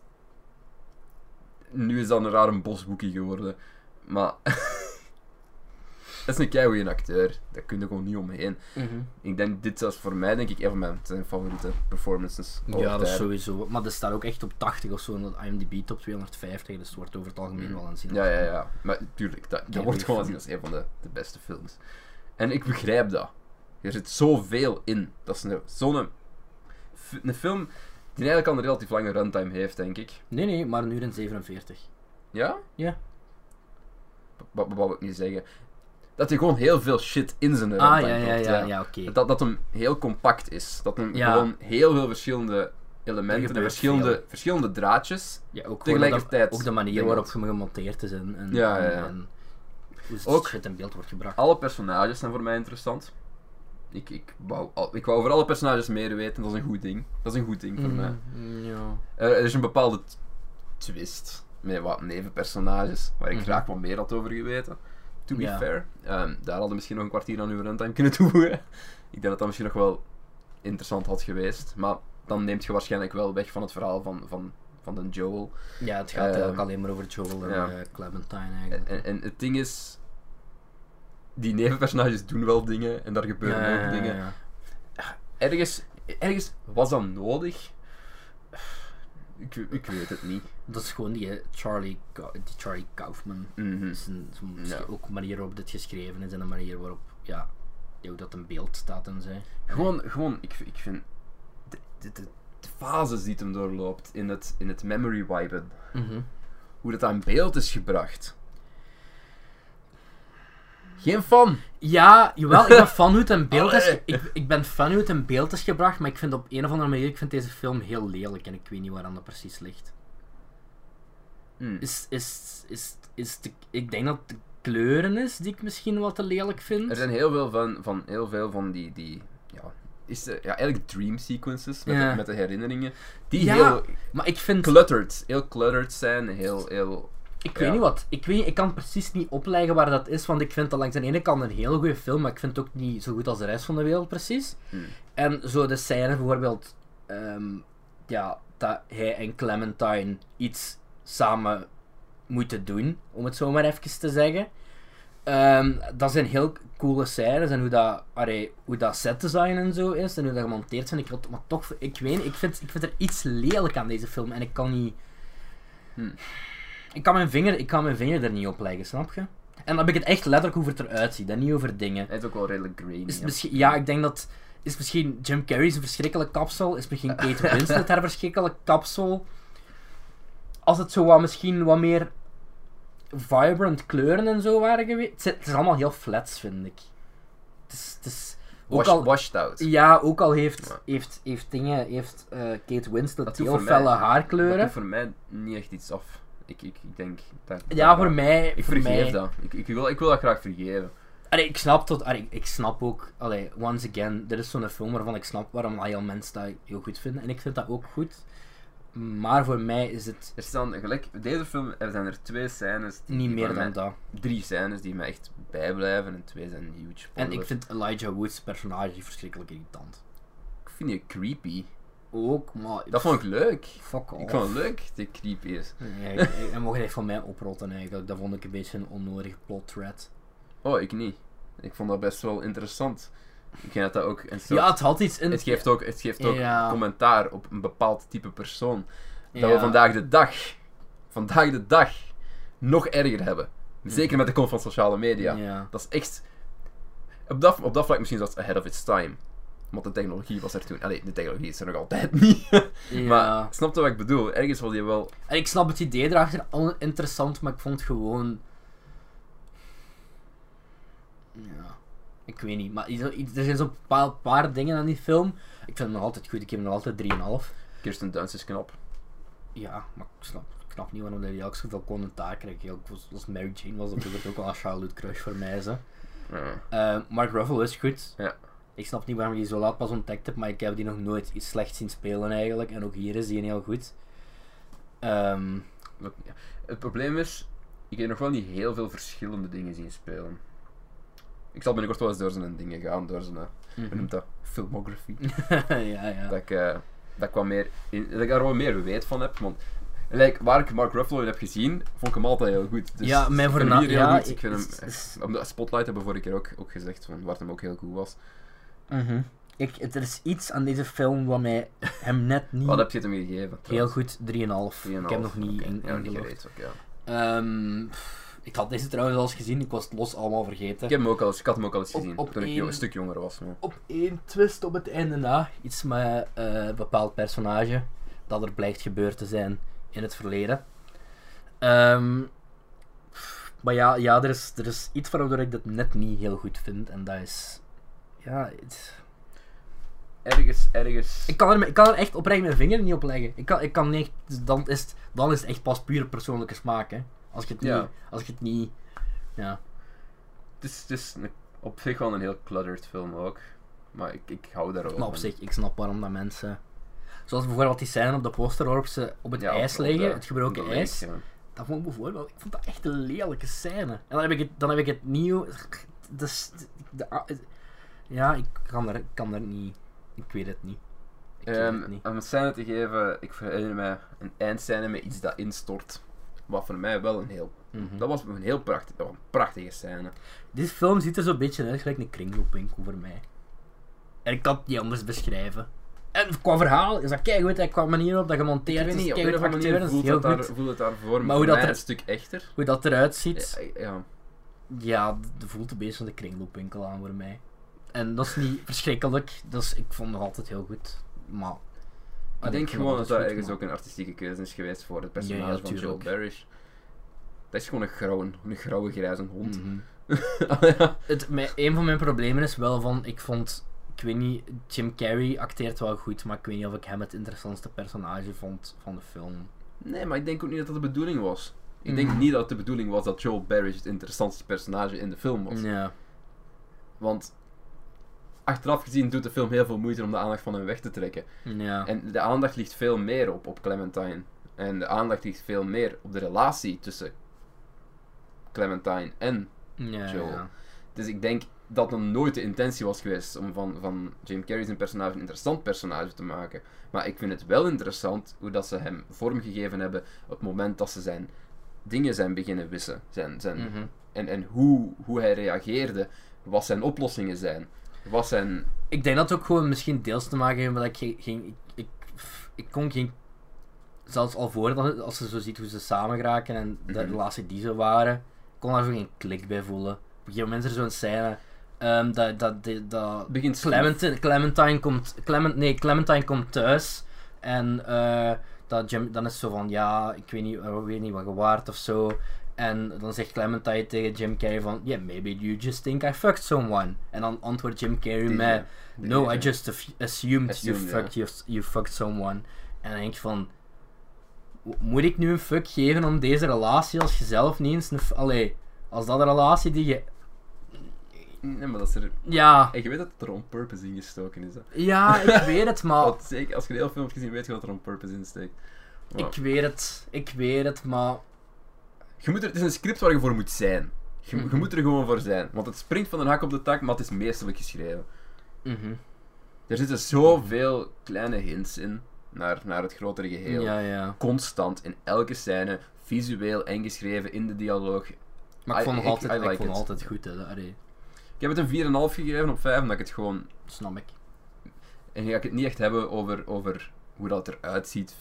Nu is dat een rare bosboekie geworden. Maar... dat is een keigoeie acteur. Daar kun je gewoon niet omheen. Mhm. Ik denk, dit is voor mij denk ik een van mijn favoriete performances. Ja, dat is tijden. sowieso. Maar dat staat ook echt op 80 of zo in de IMDb top 250, dus het wordt over het algemeen Mm. wel aanzien. Ja, ja, ja. Maar tuurlijk, dat, dat wordt gewoon gezien als een van de, de beste films. En ik begrijp dat. Er zit zoveel in. Dat is een, zo'n... Een film die eigenlijk al een relatief lange runtime heeft, denk ik. Nee, nee, maar een uur en 47. Ja? Ja. Wat, wou ik nu zeggen? Dat hij gewoon heel veel shit in zijn Ah, runtime ja, ja, propt, ja, ja, oké. Dat, dat hem heel compact is. Dat hem Ja. gewoon heel veel verschillende elementen, verschillende, veel. verschillende draadjes. Ja, ook, Tegelijkertijd dat- ook de manier waarop hem gemonteerd is en, en, Ja, ja, en- ja. Ook- shit in beeld wordt gebracht. Alle personages zijn voor mij interessant. Ik, ik, wou, ik wou over alle personages meer weten, dat is een goed ding. Dat is een goed ding voor mij. Mm, ja. Er, er is een bepaalde twist met wat nevenpersonages, waar ik Mhm. graag wat meer had over geweten. To be Ja. fair. Ehm, daar hadden we misschien nog een kwartier aan uw runtime kunnen toevoegen. Ik denk dat dat misschien nog wel interessant had geweest. Maar dan neemt je waarschijnlijk wel weg van het verhaal van, van, van de Joel. Ja, het gaat Ehm, eigenlijk alleen maar over Joel en ja. eh, Clementine En, eigenlijk. en, en het ding is... Die nevenpersonages doen wel dingen en daar gebeuren Ja, ook ja, dingen. ja. Ergens, ergens was dat nodig. Ik, ik weet het niet. Dat is gewoon die Charlie, die Charlie Kaufman. Mhm. Zijn, zijn Ja. ook de manier waarop dit geschreven is en de manier waarop, ja, hoe dat een beeld staat en zo. Gewoon, gewoon ik, ik vind... De, de, de, de fases die het hem doorloopt in het, in het memory wipen. Mhm. Hoe dat aan beeld is gebracht. Geen fan. Ja, jawel, ik ben fan hoe het in beeld is. Ik, ik ben fan hoe het in beeld is gebracht, maar ik vind op een of andere manier, ik vind deze film heel lelijk en ik weet niet waaraan dat precies ligt. Hmm. Is, is, is, is de, ik denk dat het de kleuren is die ik misschien wat te lelijk vind. Er zijn heel veel van, van, heel veel van die, die ja, is de, ja, eigenlijk dream sequences met, Ja. de, met de herinneringen, die Ja, heel Maar ik vind, cluttered, heel cluttered zijn, heel, heel... ik ja. weet niet wat, ik, weet, ik kan precies niet opleggen waar dat is, want ik vind dat langs de ene kant een hele goede film, maar ik vind het ook niet zo goed als de rest van de wereld precies. Hmm. En zo de scène bijvoorbeeld, ehm, ja, dat hij en Clementine iets samen moeten doen, om het zo maar even te zeggen. Ehm, dat zijn heel coole scènes en hoe dat, allee, hoe dat set design en zo is en hoe dat gemonteerd zijn. Ik, wil- maar toch, ik weet niet, ik vind, ik vind er iets lelijk aan deze film en ik kan niet... Hmm. Ik kan, mijn vinger, ik kan mijn vinger er niet op leggen, snap je? En dan heb ik het echt letterlijk hoe het eruit ziet en niet over dingen. Hij is ook wel redelijk grainy. Is het ja. misschien, ja, ik denk dat. Is misschien Jim Carrey's een verschrikkelijk kapsel? Is misschien Kate Winslet haar verschrikkelijk kapsel? Als het zo wat misschien wat meer vibrant kleuren en zo waren geweest. Het, het is allemaal heel flats, vind ik. Het is, het is ook al, washed out. ja, ook al heeft, Ja. heeft, heeft dingen, heeft eh, Kate Winslet Dat heel felle Dat haarkleuren. doet voor mij niet echt iets af. Ik, ik, ik denk... Dat, Ja, voor mij. Ik voor vergeef mij, dat. Ik, ik, wil, ik wil dat graag vergeven. Allee, ik snap tot, allee, ik snap ook, allee, once again, dit is zo'n film waarvan ik snap waarom heel mensen dat heel goed vinden. En ik vind dat ook goed. Maar voor mij is het Er staan gelijk... Deze film er zijn er twee scènes... Die, niet die meer dan dat. Drie scènes die me echt bijblijven en twee zijn huge En spoilers. ik vind Elijah Woods personage verschrikkelijk irritant. Ik vind die creepy. Ook, maar... Dat vond ik leuk. Fuck off. Ik vond het leuk dat hij creepy is. Hij mocht echt van mij oprotten eigenlijk. Dat vond ik een beetje een onnodige plot thread. Oh, ik niet. Ik vond dat best wel interessant. Ik denk dat dat ook soort... Ja, het had iets in... het geeft ook, het geeft ook Ja. commentaar op een bepaald type persoon. Dat Ja. we vandaag de dag, vandaag de dag, nog erger hebben. Zeker met de komst van sociale media. Ja. Dat is echt... Op dat, op dat vlak misschien zelfs ahead of its time. Want de technologie was er toen... Allee, de technologie is er nog altijd niet. Ja. maar snap je wat ik bedoel? Ergens was je wel... En ik snap het idee erachter al interessant, maar ik vond het gewoon... Ja, ik weet niet. Maar er zijn zo'n paar, paar dingen aan die film. Ik vind hem nog altijd goed. Ik geef hem nog altijd 3,5. Kirsten Dunst is knap. Ja, maar ik snap, ik snap niet waarom hij ook zoveel commentaar krijgt. Als, als Mary Jane was dat bijvoorbeeld ook wel een childhood crush voor mij. Ja. Eh, Mark Ruffalo is goed. Ja. Ik snap niet waarom je die zo laat pas ontdekt hebt, maar ik heb die nog nooit iets slecht zien spelen eigenlijk. En ook hier is die heel goed. Ehm. Het probleem is, ik heb nog wel niet heel veel verschillende dingen zien spelen. Ik zal binnenkort wel eens door zijn dingen gaan, door zijn, mhm. noemt dat, filmography. ja, ja. dat, ik, eh, dat, ik wat meer in, dat ik daar wat meer weet van heb. Want like, waar ik Mark Ruffalo in heb gezien, vond ik hem altijd heel goed. Dus Ja, mijn ik vind hem voorna- hier heel ja, goed. Ik vind hem, op de Spotlight hebben vorige keer ook, ook gezegd, van, waar hem ook heel goed was. Mhm. ik, het- er is iets aan deze film wat mij hem net niet Wat heb je het hem gegeven? heel goed 3,5. Ik 3,5, heb nog niet oké. in, niet ja. Ehm, pff, ik had deze trouwens al eens gezien, ik was het los allemaal vergeten. Ik, heb hem ook al eens, ik had hem ook al eens Op- gezien, op toen ik één- een stuk jonger was. maar- Op één twist op het einde na, iets met eh, een bepaald personage dat er blijkt gebeurd te zijn in het verleden. Ehm, maar ja, ja er, is, er is iets waardoor ik dat net niet heel goed vind en dat is... Ja, het- Ergens, ergens... Ik kan, er, ik kan er echt oprecht mijn vinger niet op leggen. Ik kan, ik kan niet, dus dan, is het, dan is het echt pas puur persoonlijke smaak. Hè. Als je het niet. Ja. Als je het niet ja. Het is, het is een- op zich wel een heel cluttered film ook. Maar ik, ik hou daar ook Maar op van. zich, ik snap waarom dat mensen. Zoals bijvoorbeeld die scène op de poster waarop ze op het Ja, ijs liggen, de- het gebroken ijs. ja. dat vond ik bijvoorbeeld, ik vond dat echt een lelijke scène. En dan heb ik het, dan heb ik het nieuw, dus, de, ja, ik kan er, ik kan er niet, ik weet het niet. Ik weet Ehm, het niet. om een scène te geven, ik herinner me een eindscène met iets dat instort. Wat voor mij wel een heel... Mhm. Dat was een heel prachtig, dat was een prachtige scène. Deze film ziet er zo'n beetje uit gelijk een kringloopwinkel voor mij. En ik kan het niet anders beschrijven. En qua verhaal is dat keigoed, en qua manier op dat Ik gemonteerd weet is, niet, op een of manier voelt het, daar, goed. voelt het daarvoor, Maar maar hoe dat er- een stuk echter. Hoe dat eruit ziet, Ja, ja. ja, voelt een beetje van de kringloopwinkel aan voor mij. En dat is niet verschrikkelijk, dus ik vond het altijd heel goed. Maar... Ik denk gewoon dat dat ergens maar- ook een artistieke keuze is geweest voor het personage ja, van Joel tuurlijk. Barish. Dat is gewoon een grauwe, een grauwe grijze hond. Mhm. ja. Het, mijn, een van mijn problemen is wel van, ik vond, ik weet niet, Jim Carrey acteert wel goed, maar ik weet niet of ik hem het interessantste personage vond van de film. Nee, maar ik denk ook niet dat dat de bedoeling was. Ik denk Mhm. niet dat het de bedoeling was dat Joel Barish het interessantste personage in de film was. Ja. Want achteraf gezien doet de film heel veel moeite om de aandacht van hem weg te trekken. Ja. En de aandacht ligt veel meer op, op Clementine. En de aandacht ligt veel meer op de relatie tussen Clementine en. ja, Joel. ja. Dus ik denk dat het nooit de intentie was geweest om van, van Jim Carrey zijn personage een interessant personage te maken. Maar ik vind het wel interessant hoe dat ze hem vormgegeven hebben op het moment dat ze zijn dingen zijn beginnen wissen. Zijn, zijn, Mhm. En, en hoe, hoe hij reageerde, wat zijn oplossingen zijn. Wat zijn... Ik denk dat het ook gewoon misschien deels te maken heeft met dat ik geen ik, ik, ik kon geen... Zelfs al voor, dat- als ze zo ziet hoe ze samen geraken en de Mhm. relatie die ze waren, kon daar zo geen klik bij voelen. Op een gegeven moment is er zo'n scène ehm, dat, dat, dat, begint. Clementine, Clementine komt, Clement, nee, Clementine komt thuis en eh, dat Jim, dan is het zo van, ja, ik weet niet, ik weet niet wat je waard of zo. En dan zegt Clementine tegen Jim Carrey van, yeah, maybe you just think I fucked someone. En dan antwoordt Jim Carrey met, no, I deze- just assumed, you, fucked, you, you fucked someone. En dan denk je van, "Mo- moet ik nu een fuck geven om deze relatie als je zelf niet eens een, allee, als dat een relatie die je, Nee, maar dat is er... ja, En je weet dat het er on purpose in gestoken is. Hè. ja, ik weet het, maar... Want zeker, als je de hele film hebt gezien, weet je dat er on purpose in steekt. Maar Ik weet het, ik weet het, maar... je moet er, het is een script waar je voor moet zijn. Je, je Mhm. moet er gewoon voor zijn. Want het springt van een hak op de tak, maar het is meesterlijk geschreven. Mhm. Er zitten zoveel kleine hints in naar, naar het grotere geheel. Ja, ja. Constant, in elke scène, visueel en geschreven in de dialoog. Maar ik vond het altijd, I ik vond it. altijd goed, hè. Allee, Ik heb het een 4,5 gegeven op 5, omdat ik het gewoon... snap ik. En ga ik het niet echt hebben over, over hoe dat eruit ziet.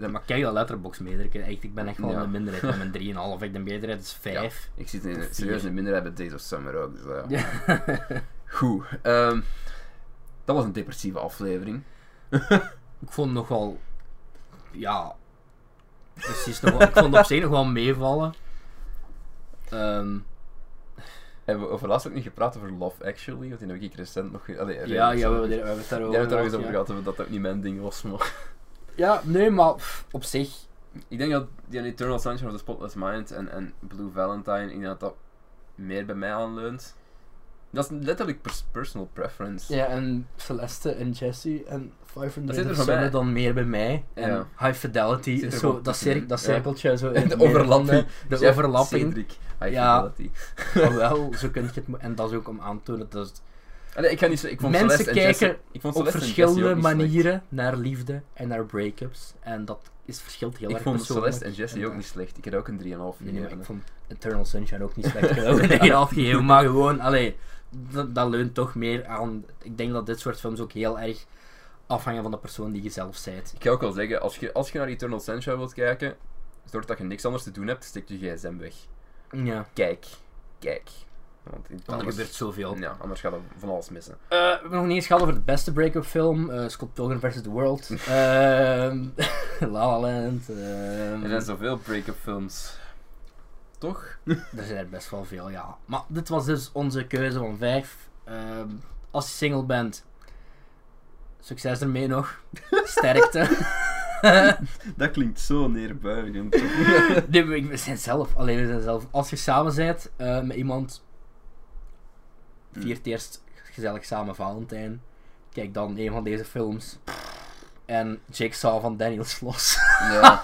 Ja, maar kijk dat letterbox meter. Echt, ik ben echt wel Ja. in de minderheid met mijn 3,5. Ik de meerderheid is 5. Ik zit in een serieuze minderheid bij Days of Summer ook. Dus. Ja. Goed. ehm, dat was een depressieve aflevering. ik vond nog wel... Ja... Precies, nog wel, ik vond het op zich nog wel meevallen. Ehm, Hebben we over ook niet gepraat over Love Actually? Want die heb ik recent nog... Allee, ja, ja, we hebben, we hebben het daarover Jij hebt het er gehad, eens over gehad, dat dat ook niet mijn ding was. Maar Ja, nee, maar pff, op zich... ik denk dat die Eternal Sunshine of the Spotless Mind en, en Blue Valentine, ik denk dat dat meer bij mij aanleunt. Dat is letterlijk pers- personal preference. Ja, en Celeste en Jesse en 500 Dat zit er dan meer bij mij. En Ja. High Fidelity, zo, dat, cir dat Ja. cirkeltje zo. in de overlapping. De, Jeff, overlapping. Cedric, High Ja. Fidelity. Wel, zo kun je het... En dat is ook om aan te tonen dat het Allee, ik ga niet zo, ik vond Mensen Celeste en kijken Jesse, ik vond op verschillende manieren naar liefde en naar break-ups. En dat is verschilt heel Ik erg vond persoonlijk. Celeste en Jesse ook niet slecht. Ik had ook een 3,5 Nee, nee, maar gegeven. ik vond Eternal Sunshine ook niet slecht. Ik ook een 9,5 gegeven, maar gewoon, allee, dat, dat leunt toch meer aan... Ik denk dat dit soort films ook heel erg afhangen van de persoon die je zelf bent. Ik ga ook wel zeggen, als je, als je naar Eternal Sunshine wilt kijken, zorg dat je niks anders te doen hebt, steek je gsm weg. Ja, Kijk. Kijk. Want er anders, gebeurt zoveel. ja, anders gaat er van alles missen. Eh, we hebben nog niet eens gehad over de beste break-up film. eh, Scott Pilgrim vs. The World. Ehm La La Land. ehm, Er zijn zoveel break-up films. Toch? Er zijn er best wel veel, ja. Maar dit was dus onze keuze van vijf. Ehm, als je single bent, succes ermee nog. Sterkte. Dat klinkt zo neerbuigend. nee, we zijn zelf, alleen we zijn zelf. Als je samen bent eh, met iemand, viert eerst gezellig samen Valentijn. Kijk dan een van deze films. En Jigsaw van Daniel Sloss. Ja.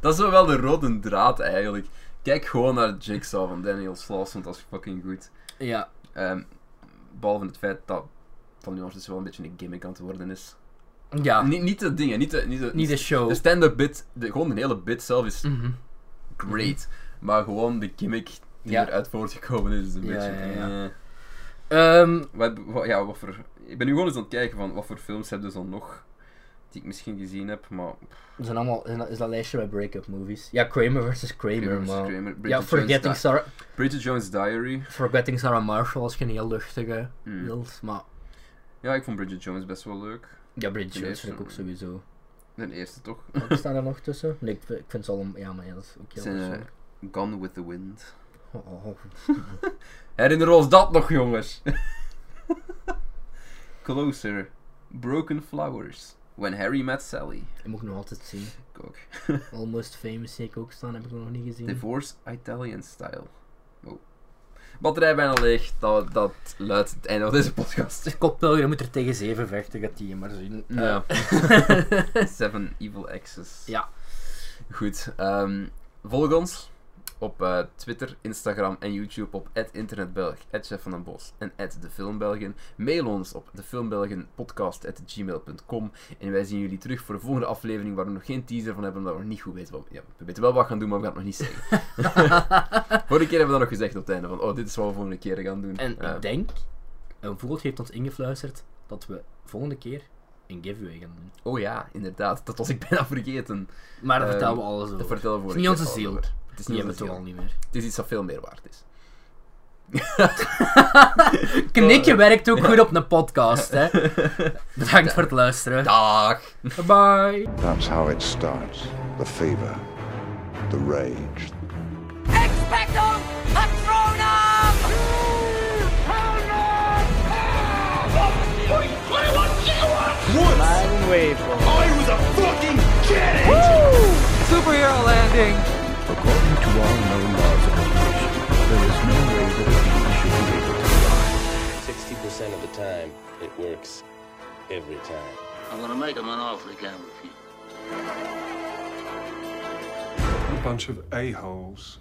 dat is wel de rode draad eigenlijk. Kijk gewoon naar Jigsaw van Daniel Sloss, want dat is fucking goed. ja, Ehm, behalve het feit dat van nu dus wel een beetje een gimmick aan het worden is. ja. Niet, niet de dingen, niet de, niet de, Niet de show. de stand-up bit, de, gewoon de hele bit zelf is Mhm. great. Maar gewoon de gimmick die Ja. eruit voortgekomen is, is een Ja, beetje... ja, ja. Wat, wat- ja, wat voor, ik ben nu gewoon eens aan het kijken van wat voor films hebben ze dan nog die ik misschien gezien heb, maar... zijn allemaal, is dat- lijstje bij break-up movies? Ja, Kramer versus Kramer, Kramer, maar... Kramer, Ja, Jones' Forgetting Sarah, Bridget Jones' Diary. Forgetting Sarah Marshall als je een heel luchtige wilt, maar... Ja, ik vond Bridget Jones best wel leuk. Ja, Bridget De Jones vind ik ook sowieso. De eerste toch? Wat staat er nog tussen? Nee, ik, vind- ik vind ze allemaal... Ja, maar ja, dat is ook heel Zijn, eh. Gone with the Wind. Oh. Herinneren ons dat nog, jongens. Closer. Broken Flowers. When Harry Met Sally. Ik moet nog altijd zien. Ik ook. Almost Famous zie ik ook staan, heb ik nog niet gezien. Divorce Italian Style. Oh. Batterij bijna leeg. Dat, dat luidt het einde van deze podcast. Koppelger moet er tegen zeven vechten, gaat die je maar zien. Ja. Seven Evil Exes. ja. Goed. ehm, volg ons op eh, Twitter, Instagram en YouTube op internetbelg, Chef van den Bos en @defilmbelgen. Mail ons op defilmbelgenpodcast@gmail.com en wij zien jullie terug voor de volgende aflevering waar we nog geen teaser van hebben omdat we nog niet goed weten wat ja, we weten wel wat we gaan doen, maar we gaan het nog niet zeggen. Vorige keer hebben we dat nog gezegd op het einde van oh dit is wat we volgende keer gaan doen. En ik denk, een voelt heeft ons ingefluisterd dat we volgende keer een giveaway gaan doen. oh ja, inderdaad, dat was ik bijna vergeten. Maar Ehm, vertellen we alles Dat over. vertellen we Het vorige is niet keer onze alles ziel. Het is niet al ziel. niet meer. Het is iets dat veel meer waard is. Knikje werkt ook goed op een podcast, hè. Bedankt voor het luisteren. Dag! Bye. That's how it starts. The fever, the rage, Expecto Patronum! Superhero landing! According to all known laws of evolution, there is no way that a bee should be able to fly. 60% of the time, it works every time. I'm gonna make him an offer he can't refuse. A bunch of a-holes.